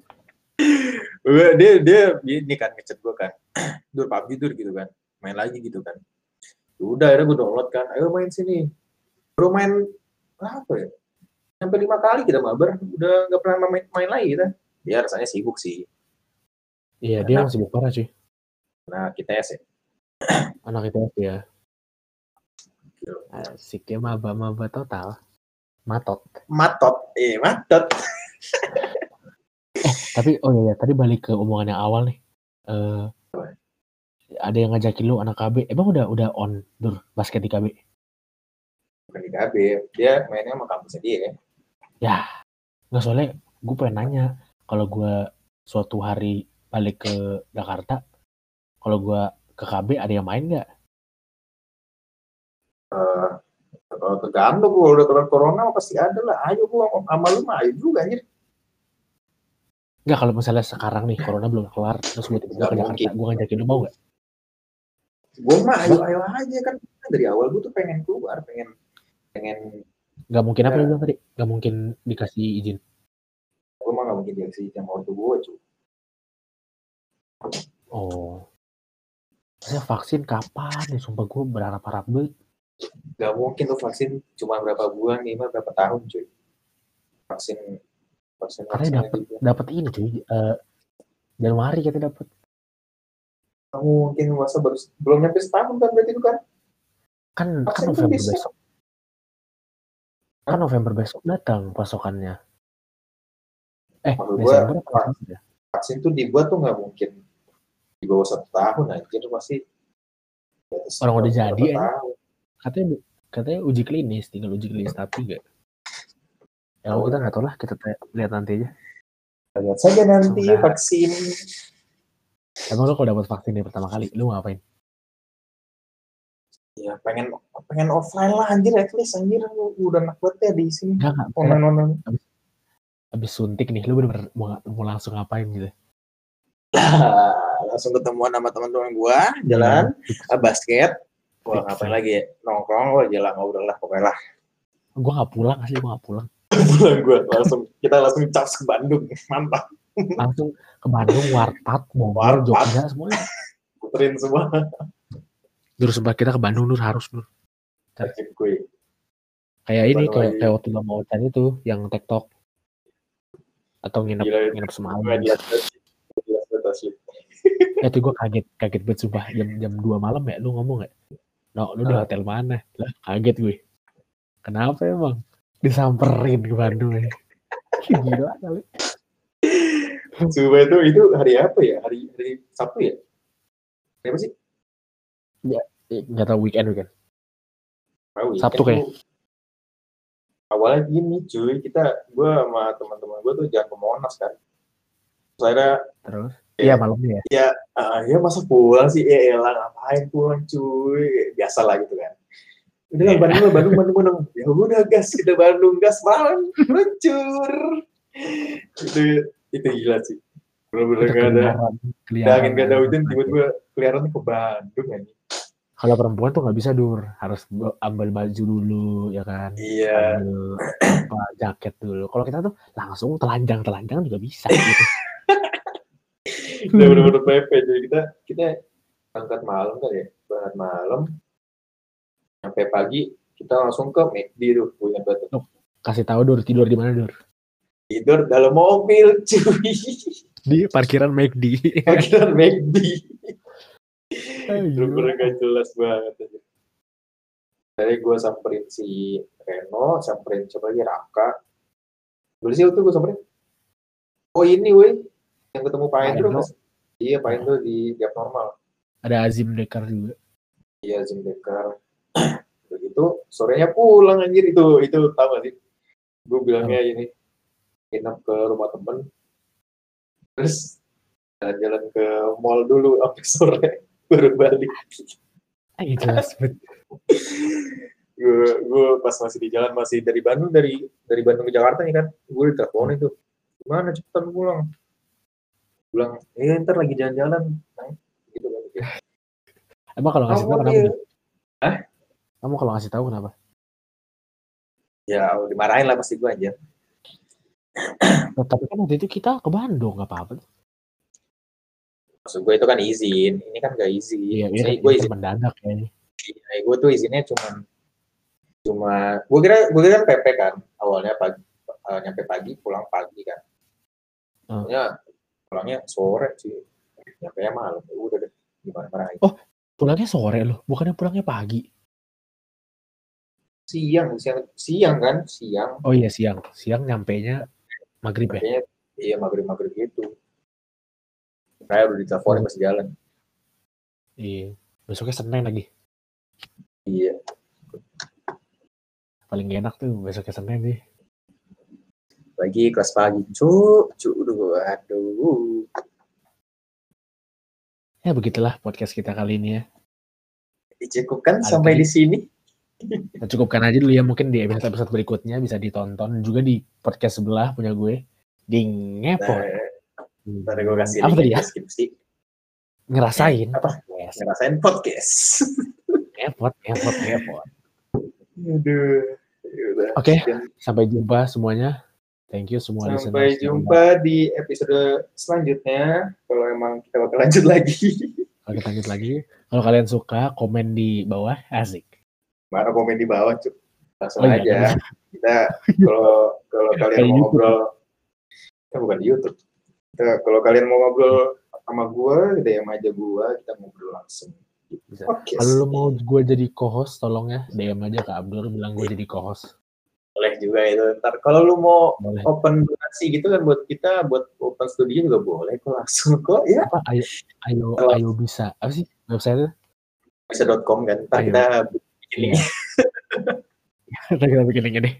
Dia dia ini kan ngechat gue kan. (clears throat) Dur PUBG dur gitu kan. Main lagi gitu kan. Udah akhirnya gue download kan. Ayo main sini. Baru main apa ya? Sampai lima kali kita mabar. Udah nggak pernah main, main lagi kita. Ya rasanya sibuk sih. Iya dia emang sibuk parah cuy. Nah kita ya sih. (clears throat) Anak itu ya. Asik ya maba-maba total. Matot. Matot. Eh matot. (laughs) Tapi oh iya, iya, tadi balik ke omongan yang awal nih. Eh ada yang ngajakin lu anak KB. Emang udah udah on dur basket di KB? Bukan di KB. Dia mainnya sama kampusnya dia. Ya. Nggak soalnya gue pengen nanya kalau gue suatu hari balik ke Jakarta, kalau gue ke KB ada yang main nggak? Eh, kalau tergantung kalau udah kelar corona pasti ada lah. Ayo gua sama lu mah ayo juga anjir. Nggak kalau misalnya sekarang nih corona belum kelar terus gue tiba-tiba ke Jakarta, gue ngajakin lu mau nggak? gue mah ayo ayo aja kan dari awal gue tuh pengen keluar pengen pengen Nggak mungkin apa Ya. lu bilang tadi? Nggak mungkin dikasih izin. gue mah gak mungkin diaksi sama ortu gue cuy Oh. Saya vaksin kapan nih? Sumpah gue berharap-harap banget. gak mungkin tuh vaksin cuma berapa bulan nih mah berapa tahun cuy vaksin Katanya vaksin gitu. Dapat ini cuy. eh Januari kita dapat. Gak mungkin masa baru belum nyampe setahun kan berarti itu kan Kan kan tuh November bisa. besok. Kan November besok datang pasokannya. Eh, Maksud Desember apa ya? vaksin tuh dibuat tuh nggak mungkin di bawah satu tahun anjir pasti di atas Orang udah jadi, ya. Katanya katanya uji klinis, tinggal uji klinis tapi enggak. Ya kita nggak tahu lah, kita lihat nanti aja. Kita lihat saja nanti Sudah. vaksin. Emang lo kalau dapat vaksin ini pertama kali, lu ngapain? Ya pengen pengen offline lah anjir at least anjir lu udah enak banget ya di sini Enggak, online online. Abis suntik nih, lu bener-bener mau, mau langsung ngapain gitu? (clears throat) langsung ketemuan sama teman-teman gua jalan ah, basket wah Fix. ngapain lagi ya nongkrong wah jalan ngobrol lah pokoknya lah Gue nggak pulang asli, gue nggak pulang. Pulang gua langsung kita langsung cas ke Bandung mantap Langsung ke Bandung, Warpat, Bogor, Warpat. Jogja, semuanya. puterin semua Nur sempat kita ke Bandung, Nur harus Nur. gue Kayak ini, kayak, kayak waktu mau Chan itu, yang TikTok. Atau nginep, Gila, nginep semalam. Ya (laughs) tuh gue kaget, kaget banget sumpah. Jam jam 2 malam ya, lu ngomong gak? No, lu di Ah. hotel mana? Lah, kaget gue. Kenapa emang? Disamperin ke Bandung ya. (laughs) Gila kali. Coba itu itu hari apa ya hari hari Sabtu ya hari apa sih Eh, Nggak tahu weekend weekend. Ah, weekend Sabtu kayak. tuh. awalnya gini cuy kita gue sama teman-teman gue tuh jalan ke Monas kan Terus akhirnya Terus? Iya. Iya malamnya ya. ah, ya masa pulang sih ya elah ngapain pulang cuy biasa lah gitu kan udah lah, Bandung lah Bandung Bandung Bandung. (laughs) Ya udah gas kita Bandung gas malam meluncur itu itu gila sih. Bener-bener Itu gak ada keliaran. angin gak ada hujan tiba-tiba keliaran ke Bandung kan Kalau perempuan tuh nggak bisa dur, harus ambil baju dulu ya kan. iya. Ambil (clears throat) apa, jaket dulu. Kalau kita tuh langsung telanjang telanjang juga bisa (laughs) gitu. udah bener-bener PP jadi kita kita berangkat malam kan ya. Berangkat malam sampai pagi kita langsung ke McD tuh ingat banget tuh. Kasih tahu dur tidur di mana dur? tidur dalam mobil cuy (laughs) Di parkiran McD. parkiran McD bener-bener gak jelas banget aja Tadi gue samperin si Reno, samperin siapa lagi Raka. Dulu sih waktu gue samperin. Oh ini weh, yang ketemu Pak Hendro. Iya Pak Hendro di Gap Normal. Ada Azim Dekar juga. Iya Zim Dekar. Begitu sorenya pulang anjir itu itu tau gak sih? Gue bilangnya ini nginep ke rumah temen. Terus jalan-jalan ke mall dulu sampai (laughs) sore baru balik. Ayo jelas banget. gue gue pas masih di jalan masih dari Bandung dari dari Bandung ke Jakarta nih kan gue ditelepon itu gimana cepetan pulang pulang eh ntar lagi jalan-jalan nah, gitu kan Emang kalau ngasih tahu Kamu kenapa? Dur? Kamu kalau ngasih tahu kenapa? ya dimarahin lah pasti gue aja Nah, tapi kan waktu itu kita ke Bandung nggak apa-apa. maksud gue itu kan izin ini kan gak izin Iya, iya. Maksudnya Gue gue izin mendadak kayaknya. eh, gue tuh izinnya cuma cuma gue kira gue kira PP kan awalnya pagi eh, nyampe pagi pulang pagi kan Hmm. Pokoknya pulangnya sore sih nyampe malam Ya udah deh gimana marahin Oh. Pulangnya sore loh, bukannya pulangnya pagi. Siang siang siang kan siang Oh iya siang, siang nyampe nya maghrib ya. kayaknya iya maghrib maghrib gitu kayak udah diteleponin masih jalan Iya. Besoknya Senin lagi. iya Paling enak tuh besoknya Senin sih. lagi kelas pagi cu cu aduh aduh Ya begitulah podcast kita kali ini ya. dicukupkan sampai di sini Kita cukupkan aja dulu ya mungkin di episode-episode berikutnya bisa ditonton juga di podcast sebelah punya gue di ngepot. nah, ntar gue kasih Apa link tadi di ya? deskripsi Ngerasain. Apa? Yes. ngerasain podcast (laughs) Ngepot, ngepot, ngepot. aduh. Oke, Sekian. sampai jumpa semuanya. Thank you semua sampai jumpa di episode selanjutnya kalau emang kita bakal lanjut (laughs) lagi Kalau kita lanjut lagi, kalau kalian suka komen di bawah asik. Mana komen di bawah cuk langsung Oh iya, aja kan. kita kalau kalau kalian mau ngobrol kita bukan di YouTube kita, kalau kalian mau ngobrol sama gua DM aja gua kita ngobrol langsung Bisa. Oke, Kalau lu mau gue jadi co-host, tolong ya DM aja ke Abdul bilang gue jadi co-host. boleh juga itu ntar kalau lu mau Boleh. open donasi gitu kan buat kita buat open studio juga boleh kok langsung (laughs) kok ya Apa ayo ayo Oh. ayo bisa. Apa sih website bisa.com kan ntar Ayo. kita bikin Iya. Ntar kita bikin linknya deh.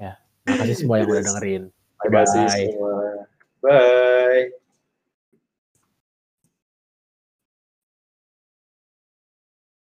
Ya. Makasih semua yang udah dengerin. Terima kasih Bye. semua. Bye.